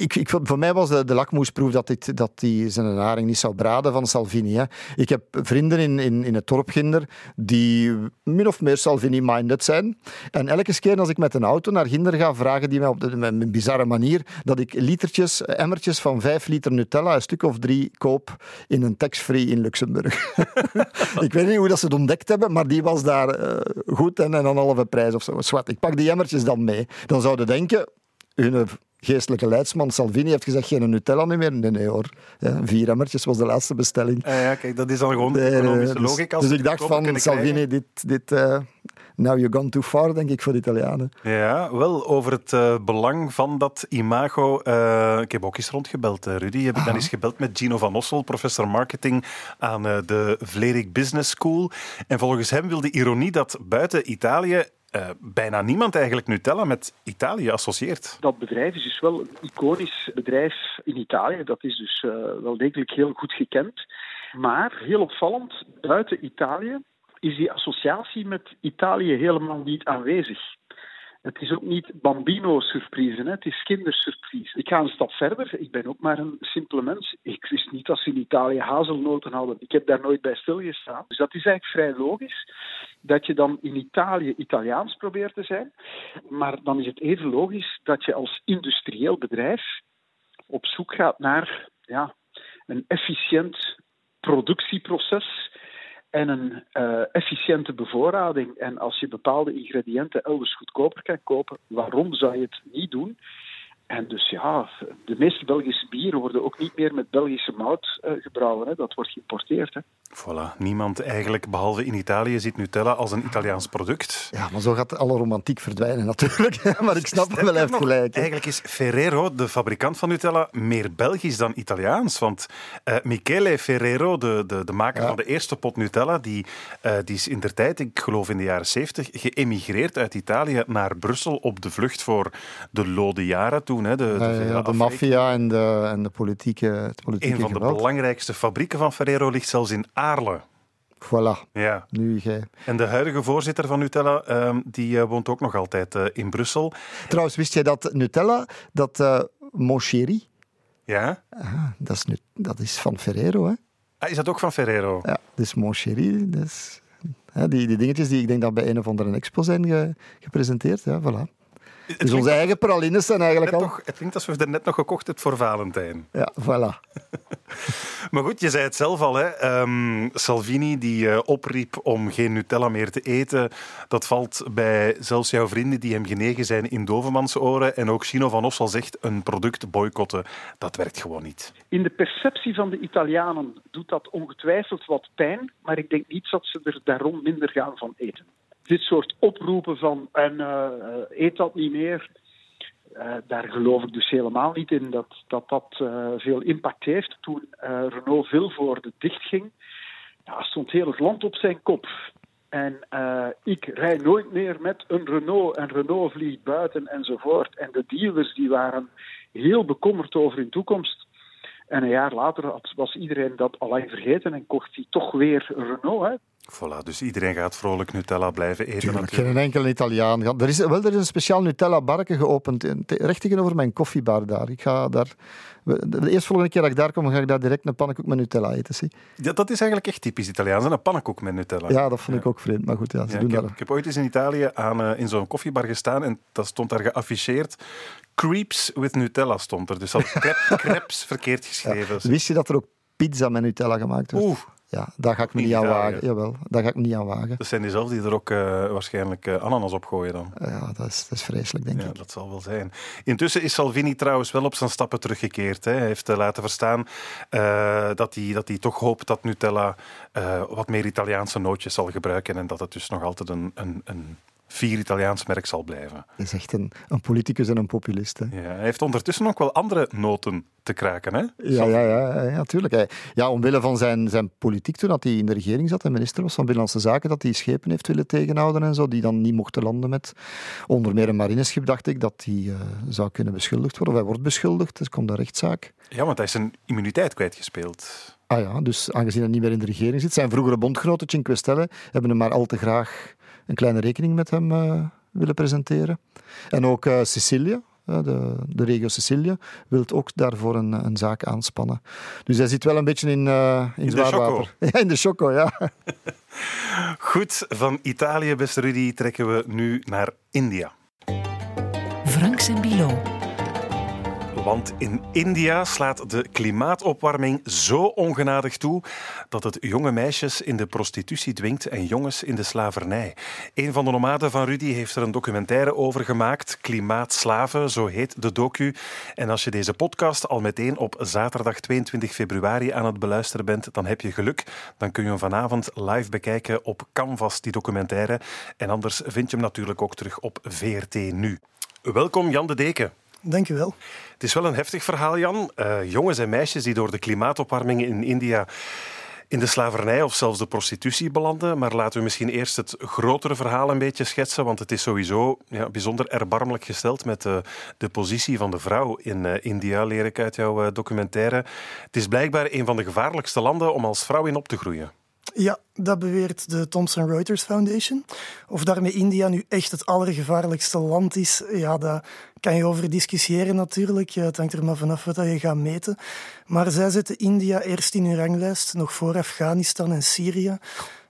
ik, ik, voor mij was de, lakmoesproef dat, dit, dat die zijn haring niet zou braden van Salvini. Ik heb vrienden in, in, in het dorp Ginder die min of meer Salvini-minded zijn. En elke keer als ik met een auto naar Ginder ga, vragen die mij op een bizarre manier dat ik litertjes, emmertjes van vijf liter Nutella, een stuk of drie, koop in een tax-free in Luxemburg. ik weet niet hoe dat ze het ontdekt hebben, maar die was daar uh, goed en, en een halve prijs of zo. Ik pak die emmertjes dan mee. Dan zouden denken, hun geestelijke leidsman Salvini heeft gezegd geen Nutella meer. Nee, nee hoor. Ja, vier emmertjes was de laatste bestelling. Ah, ja, kijk, dat is dan gewoon de economische dus, logica. Dus ik dacht van Salvini, dit... dit uh, Now you're gone too far, denk ik, voor de Italianen. Ja, wel, over het uh, belang van dat imago. Uh, ik heb ook eens rondgebeld, uh, Rudy. Heb ik dan eens gebeld met Gino van Ossel, professor marketing aan de Vlerik Business School. En volgens hem wil de ironie dat buiten Italië uh, bijna niemand eigenlijk Nutella met Italië associeert. Dat bedrijf is dus wel een iconisch bedrijf in Italië. Dat is dus uh, wel degelijk heel goed gekend. Maar heel opvallend, buiten Italië is die associatie met Italië helemaal niet aanwezig. Het is ook niet bambino-surprise, het is kindersurprise. Ik ga een stap verder. Ik ben ook maar een simpele mens. Ik wist niet dat ze in Italië hazelnoten hadden. Ik heb daar nooit bij stilgestaan. Dus dat is eigenlijk vrij logisch dat je dan in Italië Italiaans probeert te zijn. Maar dan is het even logisch dat je als industrieel bedrijf op zoek gaat naar ja, een efficiënt productieproces en een uh, efficiënte bevoorrading. En als je bepaalde ingrediënten elders goedkoper kan kopen, waarom zou je het niet doen? En dus ja, de meeste Belgische bieren worden ook niet meer met Belgische mout uh, gebrouwen. Hè. Dat wordt geïmporteerd. Hè. Voilà, niemand eigenlijk, behalve in Italië, ziet Nutella als een Italiaans product. Ja, maar zo gaat alle romantiek verdwijnen natuurlijk. maar ik snap hem wel even gelijk. Eigenlijk is Ferrero, de fabrikant van Nutella, meer Belgisch dan Italiaans. Want uh, Michele Ferrero, de, de, de maker ja. van de eerste pot Nutella, die, uh, die is in der tijd, ik geloof in de jaren 70, geëmigreerd uit Italië naar Brussel op de vlucht voor de lode jaren toen. Hè, de, de, ja, ja, de maffia en de, en de politieke, het politieke Een van geweld. de belangrijkste fabrieken van Ferrero ligt zelfs in Aarle. Voilà. Ja. Nu jij. En de huidige voorzitter van Nutella, uh, die uh, woont ook nog altijd uh, in Brussel. Trouwens, wist jij dat Nutella, dat uh, Mon Chéri, ja? Ah, dat, is nu, dat is van Ferrero, hè? Ah, is dat ook van Ferrero? Ja, dus Mon Chéri, dus, hè, die, die dingetjes die ik denk dat bij een of andere expo zijn ge, gepresenteerd. Ja, voilà. Het dus onze eigen pralines zijn eigenlijk al... Nog, het klinkt alsof we er net nog gekocht hebben voor Valentijn. Ja, voilà. maar goed, je zei het zelf al. Hè. Um, Salvini die uh, opriep om geen Nutella meer te eten. Dat valt bij zelfs jouw vrienden die hem genegen zijn in Dovermansoren. En ook Chino van Ossel zegt een product boycotten. Dat werkt gewoon niet. In de perceptie van de Italianen doet dat ongetwijfeld wat pijn. Maar ik denk niet dat ze er daarom minder gaan van eten dit soort oproepen van en uh, eet dat niet meer, uh, daar geloof ik dus helemaal niet in dat dat, dat veel impact heeft. Toen Renault Vilvoorde dichtging, ja, stond heel het land op zijn kop. En ik rij nooit meer met een Renault en Renault vliegt buiten enzovoort. En de dealers die waren heel bekommerd over hun toekomst. En een jaar later was iedereen dat al lang vergeten en kocht hij toch weer Renault. Hè. Voilà, dus iedereen gaat vrolijk Nutella blijven eten. Tuurlijk, geen enkele Italiaan. Er is, wel, er is een speciaal Nutella-barke geopend, recht tegenover mijn koffiebar daar. Ik ga daar... De eerstvolgende keer dat ik daar kom, ga ik daar direct een pannenkoek met Nutella eten. Zie. Ja, dat is eigenlijk echt typisch Italiaans, een pannenkoek met Nutella. Ja, dat vond ik ja. ook vreemd, maar goed, ja, ze ja, doen ik, heb, dat. ik heb ooit eens in Italië aan, uh, in zo'n koffiebar gestaan en dat stond daar geafficheerd. Creeps with Nutella stond er, dus al crepes verkeerd geschreven. Ja. Wist je dat er ook pizza met Nutella gemaakt werd? Oeh. Ja, daar ga ik me niet aan wagen. Jawel, daar ga ik me niet aan wagen. Dat zijn diezelfde die er ook uh, waarschijnlijk uh, ananas op gooien dan. Ja, dat is, dat is vreselijk, denk ja, ik. Dat zal wel zijn. Intussen is Salvini trouwens wel op zijn stappen teruggekeerd. Hè. Hij heeft laten verstaan dat, hij, dat hij toch hoopt dat Nutella wat meer Italiaanse nootjes zal gebruiken en dat het dus nog altijd een, een, een vier Italiaans merk zal blijven. Dat is echt een, een politicus en een populist. Hè. Ja, hij heeft ondertussen ook wel andere noten te kraken. Hè? Ja, ja, ja, ja, tuurlijk. Hij, ja, omwille van zijn, zijn politiek toen dat hij in de regering zat en minister was van Binnenlandse Zaken, dat hij schepen heeft willen tegenhouden en zo, die dan niet mochten landen met onder meer een marineschip, dacht ik, dat hij uh, zou kunnen beschuldigd worden. Of hij wordt beschuldigd, dus komt een rechtszaak. Ja, want hij is zijn immuniteit kwijtgespeeld. Ah ja, dus aangezien hij niet meer in de regering zit, zijn vroegere bondgenoten, Cinque Stelle, hebben hem maar al te graag een kleine rekening met hem uh, willen presenteren. En ook uh, Sicilia, de, de regio Sicilië, wil ook daarvoor een, een zaak aanspannen. Dus hij zit wel een beetje in, uh, in, in zwaar water. Ja, in de choco, ja. Goed, van Italië, beste Rudy, trekken we nu naar India. Franks en Bilo. Want in India slaat de klimaatopwarming zo ongenadig toe dat het jonge meisjes in de prostitutie dwingt en jongens in de slavernij. Een van de nomaden van Rudy heeft er een documentaire over gemaakt. Klimaatslaven, zo heet de docu. En als je deze podcast al meteen op zaterdag 22 februari aan het beluisteren bent, dan heb je geluk. Dan kun je hem vanavond live bekijken op Canvas, die documentaire. En anders vind je hem natuurlijk ook terug op VRT Nu. Welkom Jan de Deken. Dank je wel. Het is wel een heftig verhaal, Jan. Uh, jongens en meisjes die door de klimaatopwarming in India in de slavernij of zelfs de prostitutie belanden. Maar laten we misschien eerst het grotere verhaal een beetje schetsen, want het is sowieso ja, bijzonder erbarmelijk gesteld met de, de positie van de vrouw in uh, India, leer ik uit jouw documentaire. Het is blijkbaar een van de gevaarlijkste landen om als vrouw in op te groeien. Ja, dat beweert de Thomson Reuters Foundation. Of daarmee India nu echt het allergevaarlijkste land is, ja, daar kan je over discussiëren natuurlijk. Het hangt er maar vanaf wat je gaat meten. Maar zij zetten India eerst in hun ranglijst, nog voor Afghanistan en Syrië.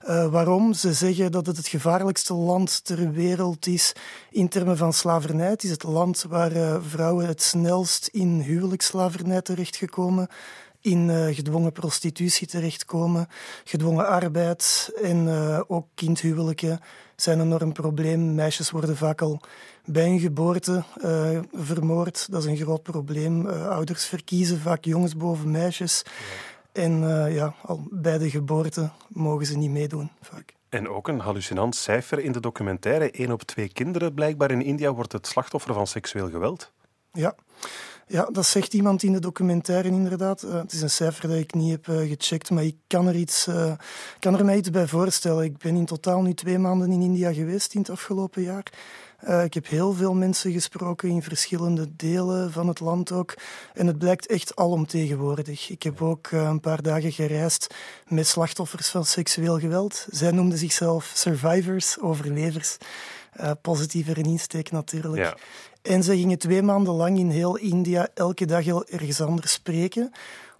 Uh, waarom? Ze zeggen dat het het gevaarlijkste land ter wereld is in termen van slavernij. Het is het land waar uh, vrouwen het snelst in huwelijksslavernij terechtgekomen in uh, gedwongen prostitutie terechtkomen. Gedwongen arbeid en uh, ook kindhuwelijken zijn een enorm probleem. Meisjes worden vaak al bij hun geboorte uh, vermoord. Dat is een groot probleem. ouders verkiezen vaak jongens boven meisjes. Ja. En ja, al bij de geboorte mogen ze niet meedoen, vaak. En ook een hallucinant cijfer in de documentaire. Eén op twee kinderen blijkbaar in India wordt het slachtoffer van seksueel geweld. Ja. Ja, dat zegt iemand in de documentaire inderdaad. Uh, het is een cijfer dat ik niet heb uh, gecheckt, maar ik kan er, iets, uh, kan er mij iets bij voorstellen. Ik ben in totaal nu twee maanden in India geweest in het afgelopen jaar. ik heb heel veel mensen gesproken in verschillende delen van het land ook. En het blijkt echt alomtegenwoordig. Ik heb ook een paar dagen gereisd met slachtoffers van seksueel geweld. Zij noemden zichzelf survivors, overlevers. positiever insteek natuurlijk. Ja. En ze gingen twee maanden lang in heel India elke dag heel ergens anders spreken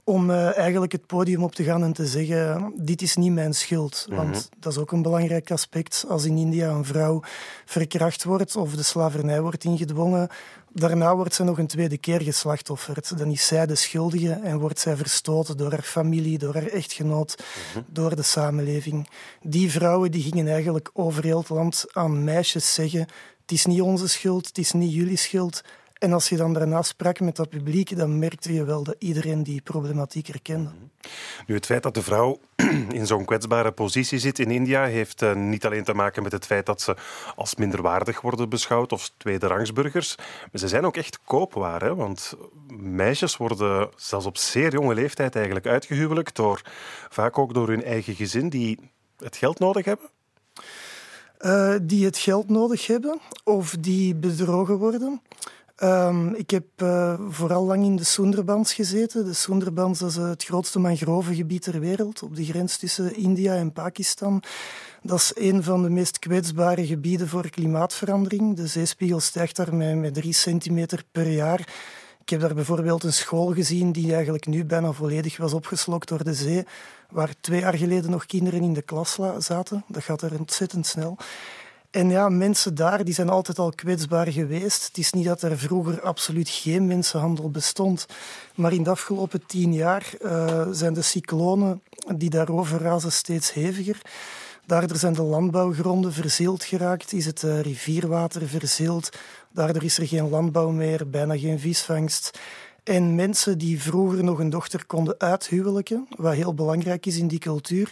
om uh, eigenlijk het podium op te gaan en te zeggen: Dit is niet mijn schuld. Want mm -hmm. dat is ook een belangrijk aspect. Als in India een vrouw verkracht wordt of de slavernij wordt ingedwongen, daarna wordt ze nog een tweede keer geslachtofferd. Dan is zij de schuldige en wordt zij verstoten door haar familie, door haar echtgenoot, mm -hmm. door de samenleving. Die vrouwen die gingen eigenlijk over heel het land aan meisjes zeggen: het is niet onze schuld, het is niet jullie schuld. En als je dan daarna sprak met dat publiek, dan merkte je wel dat iedereen die problematiek herkende. Nu, het feit dat de vrouw in zo'n kwetsbare positie zit in India heeft uh, niet alleen te maken met het feit dat ze als minderwaardig worden beschouwd of tweederangsburgers, maar ze zijn ook echt koopwaar. Hè? Want meisjes worden zelfs op zeer jonge leeftijd eigenlijk uitgehuwelijkt, door, vaak ook door hun eigen gezin, die het geld nodig hebben. Uh, die het geld nodig hebben of die bedrogen worden. Um, ik heb uh, vooral lang in de Sundarbans gezeten. De Sundarbans is het grootste mangrovengebied ter wereld, op de grens tussen India en Pakistan. Dat is een van de meest kwetsbare gebieden voor klimaatverandering. De zeespiegel stijgt daar met, met drie centimeter per jaar. Ik heb daar bijvoorbeeld een school gezien die eigenlijk nu bijna volledig was opgeslokt door de zee waar twee jaar geleden nog kinderen in de klas zaten. Dat gaat er ontzettend snel. En ja, mensen daar die zijn altijd al kwetsbaar geweest. Het is niet dat er vroeger absoluut geen mensenhandel bestond. Maar in de afgelopen tien jaar uh, zijn de cyclonen die daarover razen steeds heviger. Daardoor zijn de landbouwgronden verzeeld geraakt, is het uh, rivierwater verzeeld. Daardoor is er geen landbouw meer, bijna geen visvangst. En mensen die vroeger nog een dochter konden uithuwelijken, wat heel belangrijk is in die cultuur,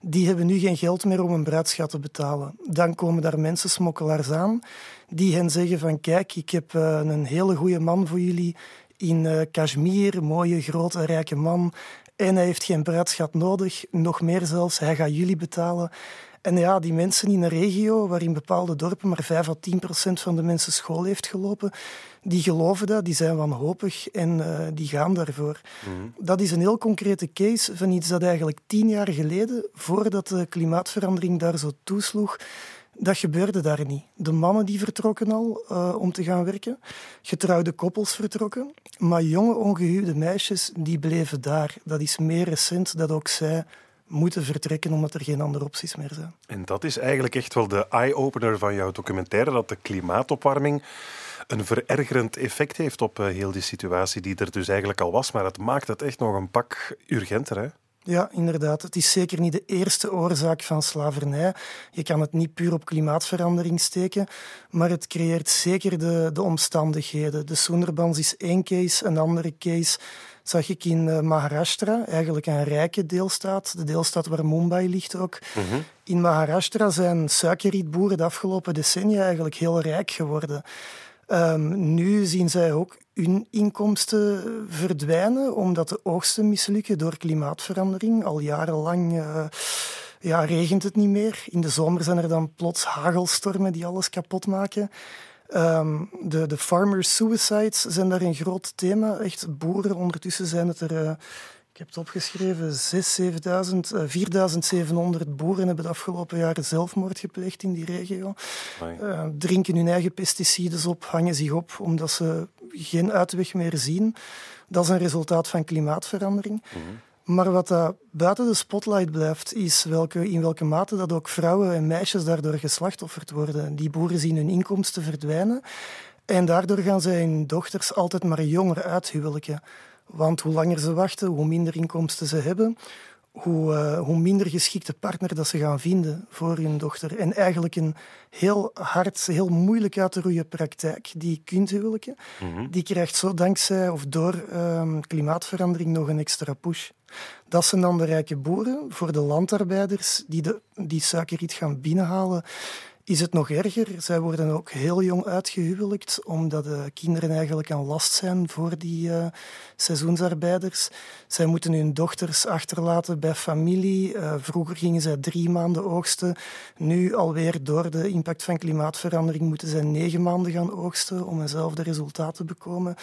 die hebben nu geen geld meer om een bruidschat te betalen. Dan komen daar mensen, smokkelaars aan, die hen zeggen van kijk, ik heb uh, een hele goede man voor jullie in uh, Kashmir, mooie, grote, rijke man. En hij heeft geen bruidschat nodig, nog meer zelfs, hij gaat jullie betalen. En ja, die mensen in een regio waarin bepaalde dorpen maar 5 à 10 procent van de mensen school heeft gelopen, die geloven dat, die zijn wanhopig en uh, die gaan daarvoor. Mm. Dat is een heel concrete case van iets dat eigenlijk tien jaar geleden, voordat de klimaatverandering daar zo toesloeg, Dat gebeurde daar niet. De mannen die vertrokken al uh, om te gaan werken, getrouwde koppels vertrokken, maar jonge ongehuwde meisjes die bleven daar. Dat is meer recent dat ook zij moeten vertrekken omdat er geen andere opties meer zijn. En dat is eigenlijk echt wel de eye-opener van jouw documentaire, dat de klimaatopwarming een verergerend effect heeft op uh, heel die situatie die er dus eigenlijk al was. Maar het maakt het echt nog een pak urgenter, hè? Ja, inderdaad. Het is zeker niet de eerste oorzaak van slavernij. Je kan het niet puur op klimaatverandering steken, maar het creëert zeker de, de omstandigheden. De Sundarbans is één case, een andere case zag ik in eh, Maharashtra, eigenlijk een rijke deelstaat, de deelstaat waar Mumbai ligt ook. Mhm. In Maharashtra zijn suikerrietboeren de afgelopen decennia eigenlijk heel rijk geworden. Um, nu zien zij ook hun inkomsten verdwijnen omdat de oogsten mislukken door klimaatverandering. Al jarenlang uh, ja, regent het niet meer. In de zomer zijn er dan plots hagelstormen die alles kapot maken. Um, de, de farmer suicides zijn daar een groot thema. Echt boeren. Ondertussen zijn het er... Uh, ik heb het opgeschreven, 6, 7000, uh, 4700 boeren hebben de afgelopen jaren zelfmoord gepleegd in die regio. Uh, drinken hun eigen pesticiden op, hangen zich op omdat ze geen uitweg meer zien. Dat is een resultaat van klimaatverandering. Mhm. Maar wat dat buiten de spotlight blijft, is welke, in welke mate dat ook vrouwen en meisjes daardoor geslachtofferd worden. Die boeren zien hun inkomsten verdwijnen en daardoor gaan zij hun dochters altijd maar jonger uithuwelijken. Want hoe langer ze wachten, hoe minder inkomsten ze hebben, hoe, uh, hoe minder geschikte partner dat ze gaan vinden voor hun dochter. En eigenlijk een heel hard, heel moeilijk uit te roeien praktijk, die kindhuwelijken, mm die krijgt zo dankzij of door um, klimaatverandering nog een extra push. Dat zijn dan de rijke boeren. Voor de landarbeiders die de, die suikerriet gaan binnenhalen, is het nog erger. Zij worden ook heel jong uitgehuwelijkt, omdat de kinderen eigenlijk een last zijn voor die uh, seizoensarbeiders. Zij moeten hun dochters achterlaten bij familie. Uh, vroeger gingen zij drie maanden oogsten. Nu alweer door de impact van klimaatverandering moeten zij negen maanden gaan oogsten om eenzelfde resultaat te bekomen.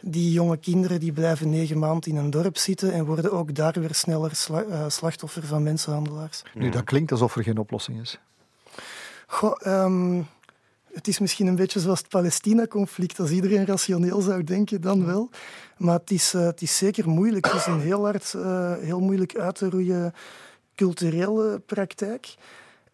Die jonge kinderen die blijven negen maanden in een dorp zitten en worden ook daar weer sneller uh, slachtoffer van mensenhandelaars. Nu, dat klinkt alsof er geen oplossing is. Goh, um, het is misschien een beetje zoals het Palestina-conflict. Als iedereen rationeel zou denken, dan wel. Maar het is, uh, het is zeker moeilijk. Het is een heel hard, uh, heel moeilijk uit te roeien culturele praktijk.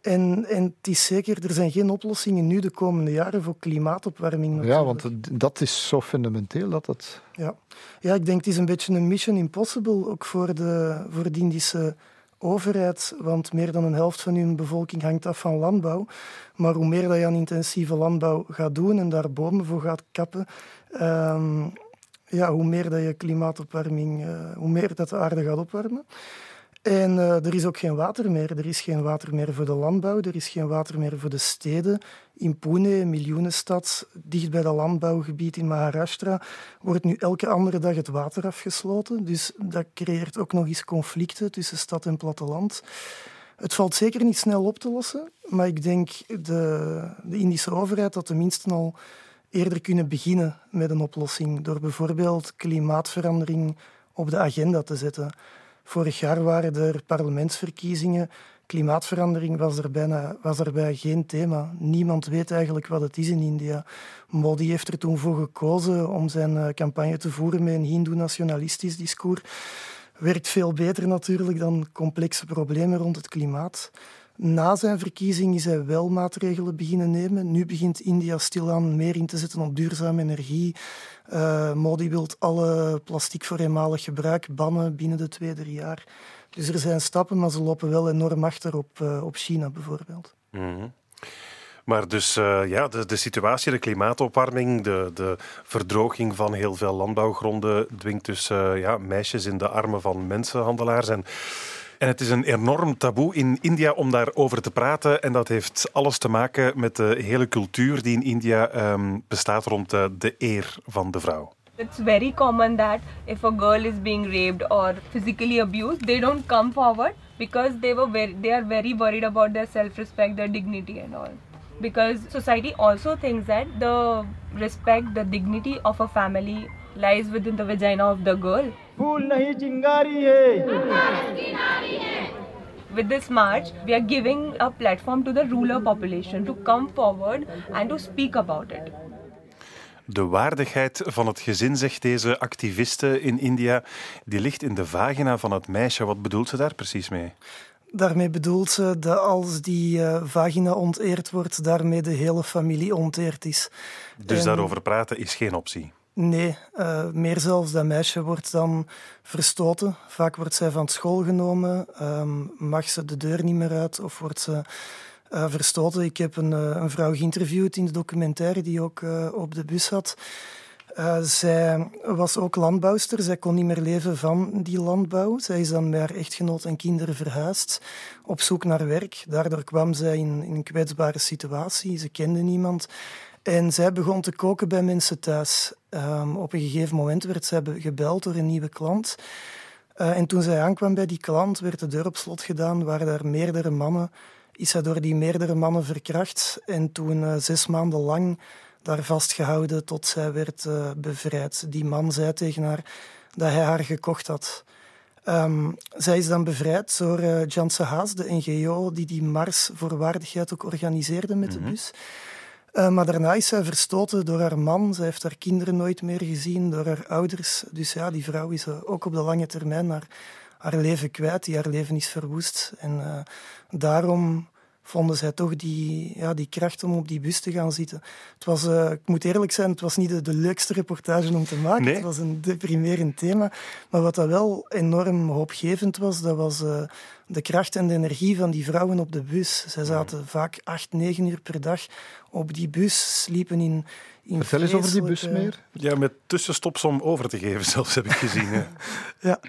En, en het is zeker, er zijn geen oplossingen nu de komende jaren voor klimaatopwarming. Natuurlijk. Ja, want dat is zo fundamenteel dat het... Ja. ja, ik denk het is een beetje een mission impossible, ook voor de, voor de Indische overheid, want meer dan een helft van hun bevolking hangt af van landbouw. Maar hoe meer dat je aan intensieve landbouw gaat doen en daar bomen voor gaat kappen, um, ja, hoe meer dat je klimaatopwarming, uh, hoe meer dat de aarde gaat opwarmen. En uh, er is ook geen water meer. Er is geen water meer voor de landbouw, er is geen water meer voor de steden. In Pune, een miljoenenstad, dicht bij dat landbouwgebied in Maharashtra, wordt nu elke andere dag het water afgesloten. Dus dat creëert ook nog eens conflicten tussen stad en platteland. Het valt zeker niet snel op te lossen, maar ik denk de, de Indische overheid dat tenminste al eerder kunnen beginnen met een oplossing door bijvoorbeeld klimaatverandering op de agenda te zetten. Vorig jaar waren er parlementsverkiezingen. Klimaatverandering was, er bijna, was daarbij geen thema. Niemand weet eigenlijk wat het is in India. Modi heeft er toen voor gekozen om zijn eh, campagne te voeren met een hindoe-nationalistisch discours. Werkt veel beter natuurlijk dan complexe problemen rond het klimaat. Na zijn verkiezing is hij wel maatregelen beginnen nemen. Nu begint India stilaan meer in te zetten op duurzame energie. Uh, Modi wil alle plastic voor eenmalig gebruik bannen binnen de twee, drie jaar. Dus er zijn stappen, maar ze lopen wel enorm achter op, uh, op China bijvoorbeeld. -hmm. Maar dus uh, ja, de, de, situatie, de klimaatopwarming, de, de, verdroging van heel veel landbouwgronden dwingt dus ja, meisjes in de armen van mensenhandelaars. En en het is een enorm taboe in India om daarover te praten. En dat heeft alles te maken met de hele cultuur die in India um, bestaat rond de, de eer van de vrouw. It's very common that if a girl is being raped or physically abused, they don't come forward because they were very, they are very worried about their self-respect, their dignity and all. Because society also thinks that the respect, the dignity of a family lies within the vagina of the girl. फूल नहीं चिंगारी है with this march, we are giving a platform to the ruler population to come forward and to speak about it. De waardigheid van het gezin, zegt deze activiste in India, die ligt in de vagina van het meisje. Wat bedoelt ze daar precies mee? Daarmee bedoelt ze dat als die uh, vagina onteerd wordt, daarmee de hele familie onteerd is. Dus en... daarover praten is geen optie? Nee, uh, meer zelfs. Dat meisje wordt dan verstoten. Vaak wordt zij van school genomen, um, mag ze de deur niet meer uit of wordt ze uh, verstoten. Ik heb een, uh, een, vrouw geïnterviewd in de documentaire die ook op de bus zat. zij was ook landbouwster. Zij kon niet meer leven van die landbouw. Zij is dan met haar echtgenoot en kinderen verhuisd op zoek naar werk. Daardoor kwam zij in, in een kwetsbare situatie. Ze kende niemand. En zij begon te koken bij mensen thuis. Um, op een gegeven moment werd zij gebeld door een nieuwe klant. Uh, en toen zij aankwam bij die klant, werd de deur op slot gedaan, waren er meerdere mannen. Is zij door die meerdere mannen verkracht en toen uh, zes maanden lang daar vastgehouden tot zij werd uh, bevrijd. Die man zei tegen haar dat hij haar gekocht had. Um, zij is dan bevrijd door uh, Janse Haas, de NGO die die mars voor waardigheid ook organiseerde met Mhm. de bus. Uh, maar daarna is zij verstoten door haar man. Zij heeft haar kinderen nooit meer gezien, door haar ouders. Dus ja, die vrouw is uh, ook op de lange termijn haar, haar leven kwijt. Die haar leven is verwoest. En uh, daarom vonden zij toch die, ja, die kracht om op die bus te gaan zitten. Het was, uh, ik moet eerlijk zijn, het was niet de, de leukste reportage om te maken. Nee. Het was een deprimerend thema. Maar wat dat wel enorm hoopgevend was, dat was uh, de kracht en de energie van die vrouwen op de bus. Zij zaten vaak acht, negen uur per dag op die bus, sliepen in... in Vertel eens over die bus meer. Ja, met tussenstops om over te geven zelfs, heb ik gezien. Ja.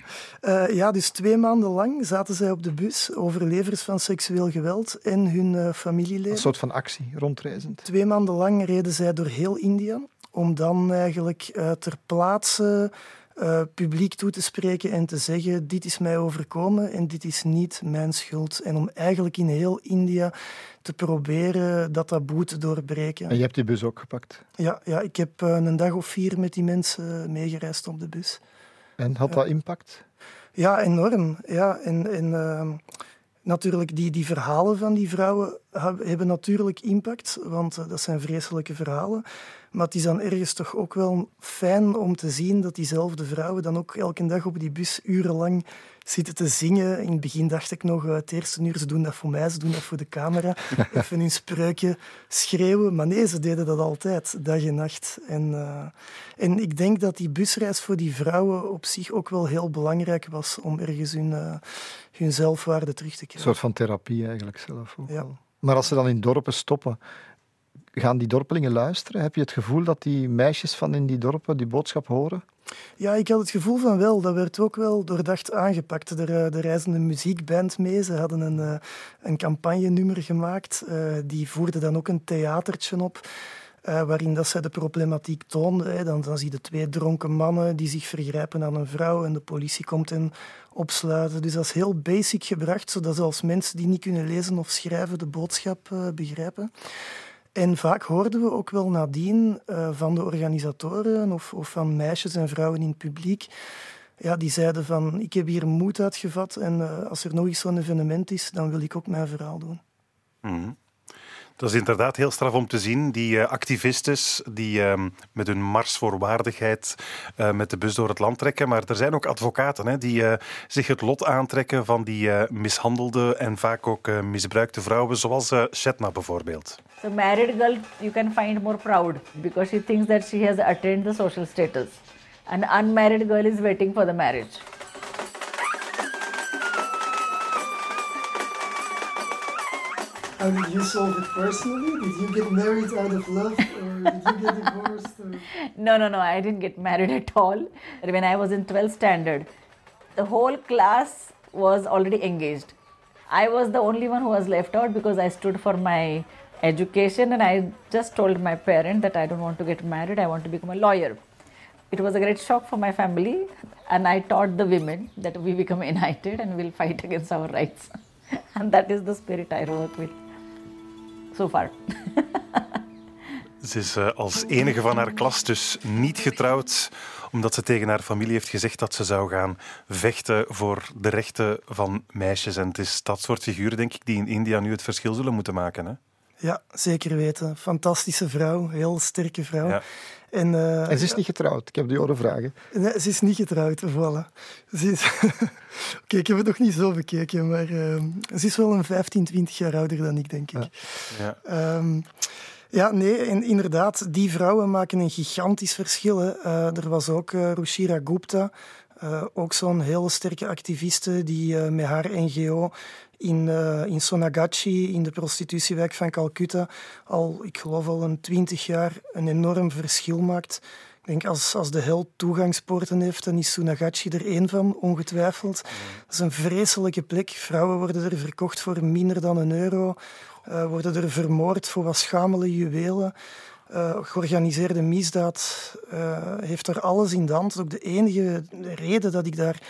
Uh, ja, dus twee maanden lang zaten zij op de bus, overlevers van seksueel geweld en hun uh, familieleden. Een soort van actie, rondreizend. Twee maanden lang reden zij door heel India, om dan eigenlijk uh, ter plaatse uh, publiek toe te spreken en te zeggen: Dit is mij overkomen en dit is niet mijn schuld. En om eigenlijk in heel India te proberen dat taboe te doorbreken. En je hebt die bus ook gepakt? Ja, ja ik heb uh, een dag of vier met die mensen meegereisd op de bus. En had dat impact? Ja, enorm. Ja, en, en uh, natuurlijk, die, die verhalen van die vrouwen hebben natuurlijk impact, want uh, dat zijn vreselijke verhalen. Maar het is dan ergens toch ook wel fijn om te zien dat diezelfde vrouwen dan ook elke dag op die bus urenlang zitten te zingen. In het begin dacht ik nog, uh, het eerste uur, ze doen dat voor mij, ze doen dat voor de camera. Even een spreukje schreeuwen. Maar nee, ze deden dat altijd, dag en nacht. En, uh, en ik denk dat die busreis voor die vrouwen op zich ook wel heel belangrijk was om ergens hun, uh, hun zelfwaarde terug te krijgen. Een soort van therapie eigenlijk zelf ook ja. wel. Maar als ze dan in dorpen stoppen, gaan die dorpelingen luisteren? Heb je het gevoel dat die meisjes van in die dorpen die boodschap horen? Ja, ik had het gevoel van wel. Dat werd ook wel doordacht aangepakt. Er, de reizende muziekband mee. Ze hadden een, uh, een campagnenummer gemaakt. Uh, die voerde dan ook een theatertje op. Uh, waarin dat zij de problematiek toonden. Hè. Dan, dan zie je twee dronken mannen die zich vergrijpen aan een vrouw en de politie komt hen opsluiten. Dus dat is heel basic gebracht, zodat zelfs mensen die niet kunnen lezen of schrijven de boodschap uh, begrijpen. En vaak hoorden we ook wel nadien uh, van de organisatoren of, of, van meisjes en vrouwen in het publiek, ja, die zeiden van ik heb hier moed uitgevat en als er nog eens zo'n evenement is, dan wil ik ook mijn verhaal doen. Mm. Dat is inderdaad heel straf om te zien. Die uh, activistes die uh, met hun mars voor waardigheid uh, met de bus door het land trekken. Maar er zijn ook advocaten hè, die uh, zich het lot aantrekken van die mishandelde en vaak ook misbruikte vrouwen, zoals Shetna bijvoorbeeld. So married girl you can find more proud because she thinks that she has attained the social status. An unmarried girl is waiting for the marriage. How did you solve it personally? Did you get married out of love or did you get divorced? Or... No, no, no, I didn't get married at all. When I was in 12th standard, the whole class was already engaged. I was the only one who was left out because I stood for my education and I just told my parent that I don't want to get married, I want to become a lawyer. It was a great shock for my family and I taught the women that we become united and we'll fight against our rights. and that is the spirit I work with so far. Ze is uh, als enige van haar klas dus niet getrouwd, omdat ze tegen haar familie heeft gezegd dat ze zou gaan vechten voor de rechten van meisjes. En het is dat soort figuren, denk ik, die in India nu het verschil zullen moeten maken. Hè? Ja, zeker weten. Fantastische vrouw, heel sterke vrouw. Ja. En, uh, en, ze is niet getrouwd, ik heb die horen vragen. Nee, ze is niet getrouwd, voilà. Ze is... Oké, ik heb het nog niet zo bekeken, maar uh, ze is wel een 15, 20 jaar ouder dan ik, denk ik. Ja. ja. Um, ja, nee, inderdaad. Die vrouwen maken een gigantisch verschil. Hè. Uh, er was ook uh, Rushira Gupta, uh, ook zo'n hele sterke activiste die met haar NGO in, in Sonagachi, in de prostitutiewijk van Calcutta, al, ik geloof al een twintig jaar een enorm verschil maakt. Ik denk, als, als de hel toegangspoorten heeft, dan is Sonagachi er één van, ongetwijfeld. Dat is een vreselijke plek. Vrouwen worden er verkocht voor minder dan een euro uh, worden er vermoord voor wat schamele juwelen. Uh, georganiseerde misdaad uh, heeft er alles in de hand. Dat is ook de enige reden dat ik daar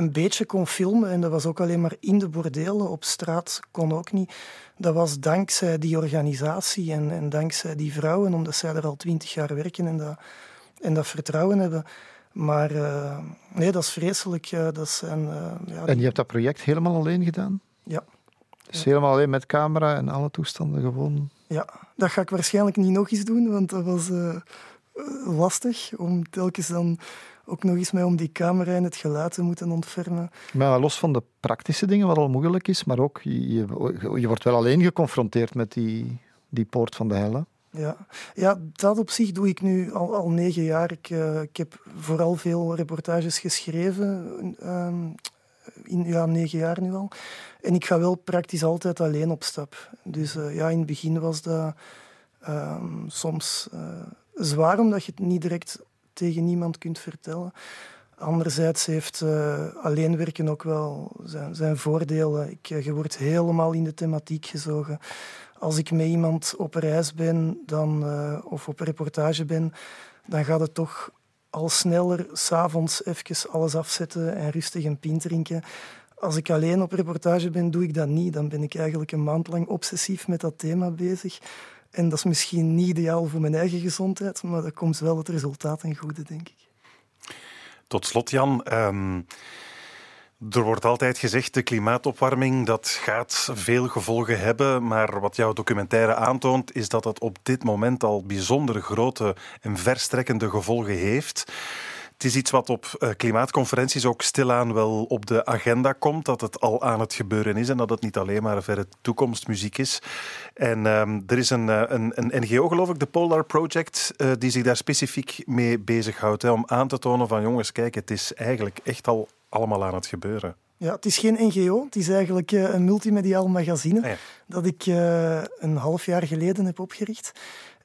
een beetje kon filmen. En dat was ook alleen maar in de bordelen. Op straat kon ook niet. Dat was dankzij die organisatie en, en dankzij die vrouwen, omdat zij er al twintig jaar werken en dat, en dat vertrouwen hebben. Maar uh, nee, dat is vreselijk. dat zijn, ja, en je hebt dat project helemaal alleen gedaan? Ja. Dus helemaal alleen met camera en alle toestanden gewoon. Ja, dat ga ik waarschijnlijk niet nog eens doen, want dat was lastig om telkens dan ook nog eens mee om die camera en het geluid te moeten ontfermen. Maar los van de praktische dingen, wat al moeilijk is, maar ook je, je, wordt wel alleen geconfronteerd met die, die poort van de hel. Ja. ja, dat op zich doe ik nu al, al negen jaar. Ik, uh, ik heb vooral veel reportages geschreven, uh, in ja, negen jaar nu al. En ik ga wel praktisch altijd alleen op stap. Dus uh, ja, in het begin was dat uh, soms uh, zwaar, omdat je het niet direct tegen niemand kunt vertellen. Anderzijds heeft uh, alleen werken ook wel zijn, zijn voordelen. Ik, je wordt helemaal in de thematiek gezogen. Als ik met iemand op reis ben dan, of op reportage ben, dan gaat het toch al sneller s'avonds even alles afzetten en rustig een pint drinken. Als ik alleen op reportage ben, doe ik dat niet. Dan ben ik eigenlijk een maand lang obsessief met dat thema bezig. En dat is misschien niet ideaal voor mijn eigen gezondheid, maar dat komt wel het resultaat en goede, denk ik. Tot slot, Jan. Um, er wordt altijd gezegd, de klimaatopwarming dat gaat veel gevolgen hebben. Maar wat jouw documentaire aantoont, is dat het op dit moment al bijzonder grote en verstrekkende gevolgen heeft. Het is iets wat op eh, klimaatconferenties ook stilaan wel op de agenda komt. Dat het al aan het gebeuren is en dat het niet alleen maar verre toekomstmuziek is. En um, er is een, eh, een, een, NGO, geloof ik, de Polar Project, uh, die zich daar specifiek mee bezighoudt. Hè, om aan te tonen van jongens, kijk, het is eigenlijk echt al allemaal aan het gebeuren. Ja, het is geen NGO, het is eigenlijk een multimediaal magazine ah, dat ik een half jaar geleden heb opgericht.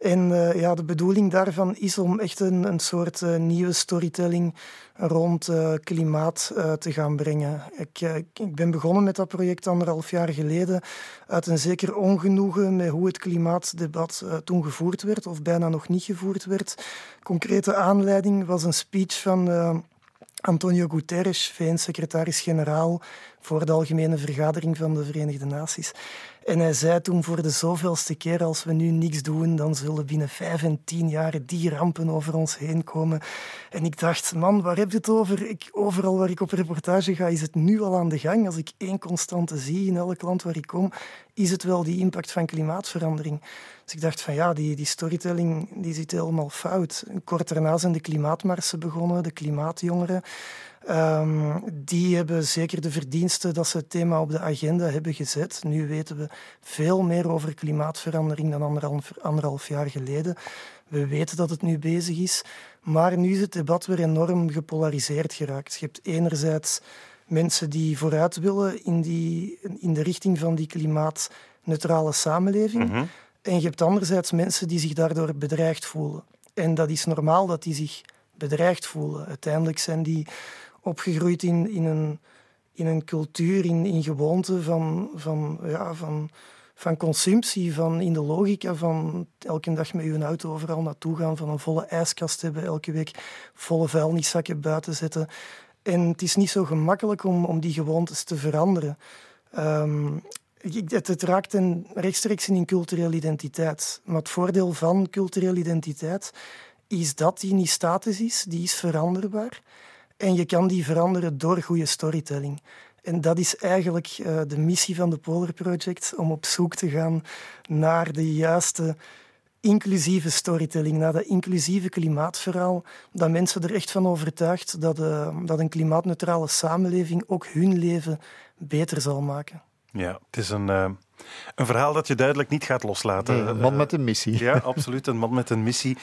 En uh, ja, de bedoeling daarvan is om echt een, een soort uh, nieuwe storytelling rond uh, klimaat te gaan brengen. Ik, ik ben begonnen met dat project anderhalf jaar geleden uit een zeker ongenoegen met hoe het klimaatdebat toen gevoerd werd, of bijna nog niet gevoerd werd. Concrete aanleiding was een speech van Antonio Guterres, VN-secretaris-generaal, voor de Algemene Vergadering van de Verenigde Naties. En hij zei toen voor de zoveelste keer, als we nu niks doen, dan zullen binnen vijf en tien jaar die rampen over ons heen komen. En ik dacht, man, waar heb je het over? Ik, overal waar ik op reportage ga, is het nu al aan de gang. Als ik één constante zie in elk land waar ik kom, is het wel die impact van klimaatverandering. Dus ik dacht van ja, die, die storytelling die zit helemaal fout. Kort daarna zijn de klimaatmarsen begonnen, de klimaatjongeren. Um, die hebben zeker de verdiensten dat ze het thema op de agenda hebben gezet. Nu weten we veel meer over klimaatverandering dan anderhalf, anderhalf jaar geleden. We weten dat het nu bezig is, maar nu is het debat weer enorm gepolariseerd geraakt. Je hebt enerzijds mensen die vooruit willen in, die, in de richting van die klimaatneutrale samenleving. Mhm. En je hebt anderzijds mensen die zich daardoor bedreigd voelen. En dat is normaal dat die zich bedreigd voelen. Uiteindelijk zijn die opgegroeid in, in, een, in een cultuur, in, in gewoonten van, van, ja, van, van consumptie, van in de logica van elke dag met je auto overal naartoe gaan, van een volle ijskast hebben, elke week volle vuilniszakken buiten zetten. En het is niet zo gemakkelijk om, om die gewoontes te veranderen. Um, Het, het raakt een rechtstreeks in culturele identiteit. Maar het voordeel van culturele identiteit is dat die niet statisch is, die is veranderbaar. En je kan die veranderen door goede storytelling. En dat is eigenlijk uh, de missie van de Polar Project, om op zoek te gaan naar de juiste inclusieve storytelling, naar dat inclusieve klimaatverhaal, dat mensen er echt van overtuigt dat, uh, dat een klimaatneutrale samenleving ook hun leven beter zal maken. Ja, het is een, uh, een verhaal dat je duidelijk niet gaat loslaten. Nee, een man met een missie. Ja, absoluut. Een man met een missie.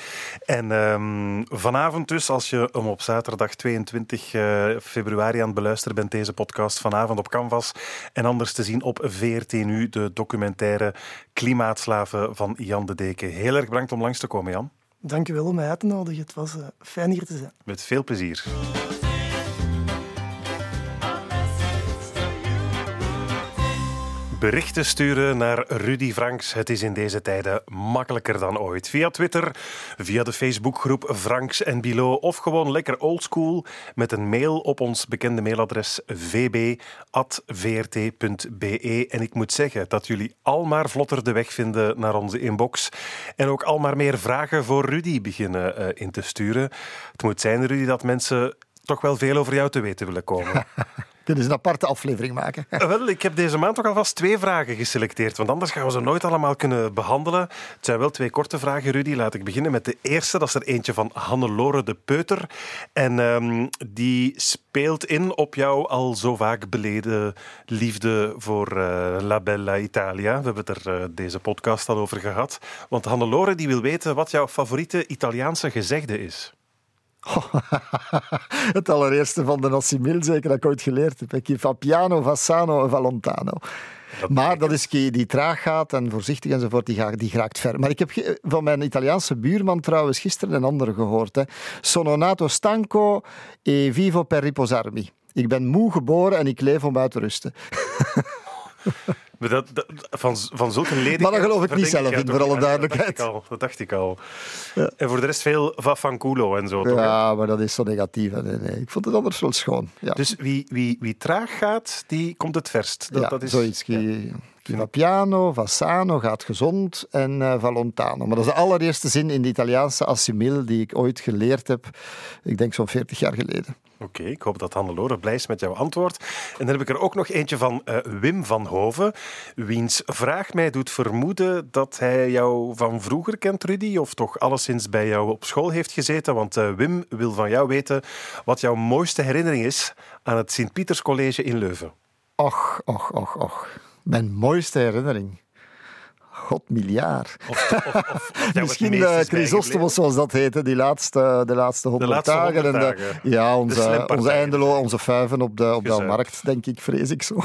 En um, vanavond dus, als je hem op zaterdag 22 uh, februari aan het beluisteren bent, deze podcast vanavond op Canvas. En anders te zien op VRT Nu, de documentaire Klimaatslaven van Jan de Deken. Heel erg bedankt om langs te komen, Jan. Dank je wel om mij uit te nodigen. Het was uh, fijn hier te zijn. Met veel plezier. Berichten sturen naar Rudy Franks. Het is in deze tijden makkelijker dan ooit. Via Twitter, via de Facebookgroep Franks en Bilo of gewoon lekker oldschool met een mail op ons bekende mailadres vb.vrt.be. En ik moet zeggen dat jullie al maar vlotter de weg vinden naar onze inbox en ook al maar meer vragen voor Rudy beginnen uh, in te sturen. Het moet zijn, Rudy, dat mensen toch wel veel over jou te weten willen komen. Kunnen ze een aparte aflevering maken? Wel, ik heb deze maand toch alvast twee vragen geselecteerd, want anders gaan we ze nooit allemaal kunnen behandelen. Het zijn wel twee korte vragen, Rudy. Laat ik beginnen met de eerste. Dat is er eentje van Hannelore de Peuter. En um, die speelt in op jouw al zo vaak beleden liefde voor uh, La Bella Italia. We hebben het er uh, deze podcast al over gehad. Want Hannelore die wil weten wat jouw favoriete Italiaanse gezegde is. het allereerste van de Nassimil, zeker dat ik ooit geleerd heb. Ik van piano, vassano en valontano. maar dat is die traag gaat en voorzichtig enzovoort, die, gaat, die geraakt ver. Maar ik heb van mijn Italiaanse buurman trouwens gisteren een andere gehoord. Hè. Sono nato stanco e vivo per riposarmi. Ik ben moe geboren en ik leef om uit te rusten. Dat, dat, van, van zulke leden. Maar dat geloof ik niet zelf, in, voor alle duidelijkheid. Dat dacht ik al. Dat dacht ik al. Ja. En voor de rest veel Vafanculo en zo. Ja, toch? maar dat is zo negatief. Nee, nee. Ik vond het anders wel schoon. Ja. Dus wie, wie, wie traag gaat, die komt het verst. Dat, ja, dat is, zoiets. Ja. Piano, Vassano gaat gezond en uh, Valontano. Maar dat is de allereerste zin in de Italiaanse assimil die ik ooit geleerd heb. Ik denk zo'n 40 jaar geleden. Oké, okay, ik hoop dat Hannelore blij is met jouw antwoord. En dan heb ik er ook nog eentje van uh, Wim van Hoven, wiens vraag mij doet vermoeden dat hij jou van vroeger kent, Rudy, of toch alleszins bij jou op school heeft gezeten. Want uh, Wim wil van jou weten wat jouw mooiste herinnering is aan het Sint-Pieterscollege in Leuven. Och, och, och, och. Mijn mooiste herinnering. God, miljard. Of, of, of, Misschien de Chrysostomos, zoals dat heette, die laatste, de laatste honderd dagen. En de, ja, onze, onze eindelo, onze vuiven op de, op de markt, denk ik, vrees ik zo.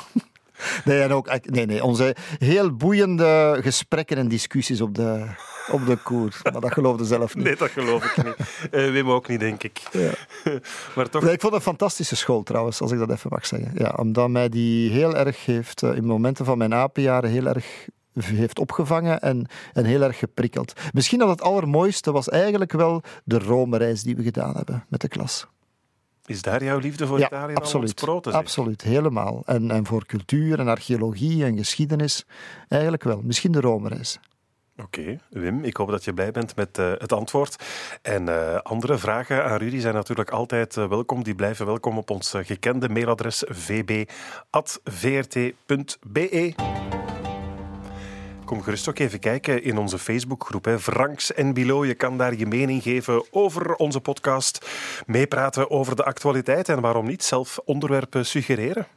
Nee, en ook, nee, nee, onze heel boeiende gesprekken en discussies op de, op de koer. Maar dat geloofde zelf niet. Nee, dat geloof ik niet. Uh, Wim ook niet, denk ik. Ja. maar toch... Nee, ik vond het een fantastische school trouwens, als ik dat even mag zeggen. Ja, omdat mij die heel erg heeft, in momenten van mijn apenjaren, heel erg heeft opgevangen en, en heel erg geprikkeld. Misschien dat het allermooiste was eigenlijk wel de Rome-reis die we gedaan hebben met de klas. Is daar jouw liefde voor ja, Italië absoluut, al Absoluut, helemaal. En, en voor cultuur en archeologie en geschiedenis eigenlijk wel. Misschien de Rome-reis. Oké, Wim, ik hoop dat je blij bent met uh, het antwoord. En uh, andere vragen aan Rudy zijn natuurlijk altijd uh, welkom. Die blijven welkom op ons gekende mailadres vb.vrt.be. Kom gerust ook even kijken in onze Facebookgroep. Hè. Franks en Bilo, je kan daar je mening geven over onze podcast. Meepraten over de actualiteit en waarom niet zelf onderwerpen suggereren.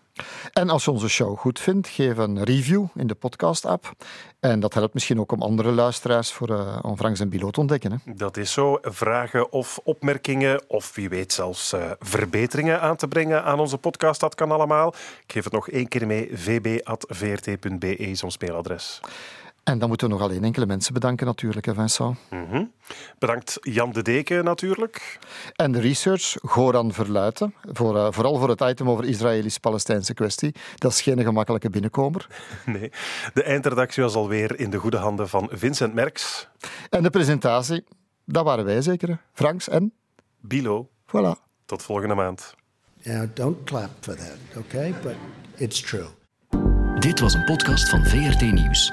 En als je onze show goed vindt, geef een review in de podcast-app. En dat helpt misschien ook om andere luisteraars voor, uh, om Franks en Bilo te ontdekken. Hè? Dat is zo. Vragen of opmerkingen, of wie weet zelfs uh, verbeteringen aan te brengen aan onze podcast, dat kan allemaal. Ik geef het nog één keer mee, vb.vrt.be is ons mailadres. En dan moeten we nog alleen enkele mensen bedanken natuurlijk, hè Vincent. Mm -hmm. Bedankt Jan de Deken natuurlijk. En de research, Goran Verluiten. Voor, uh, vooral voor het item over Israëlisch-Palestijnse kwestie. Dat is geen gemakkelijke binnenkomer. Nee. De eindredactie was alweer in de goede handen van Vincent Merks. En de presentatie, dat waren wij zeker. Franks en... Bilo. Voilà. Tot volgende maand. Now, don't clap for that, okay? But it's true. Dit was een podcast van VRT Nieuws.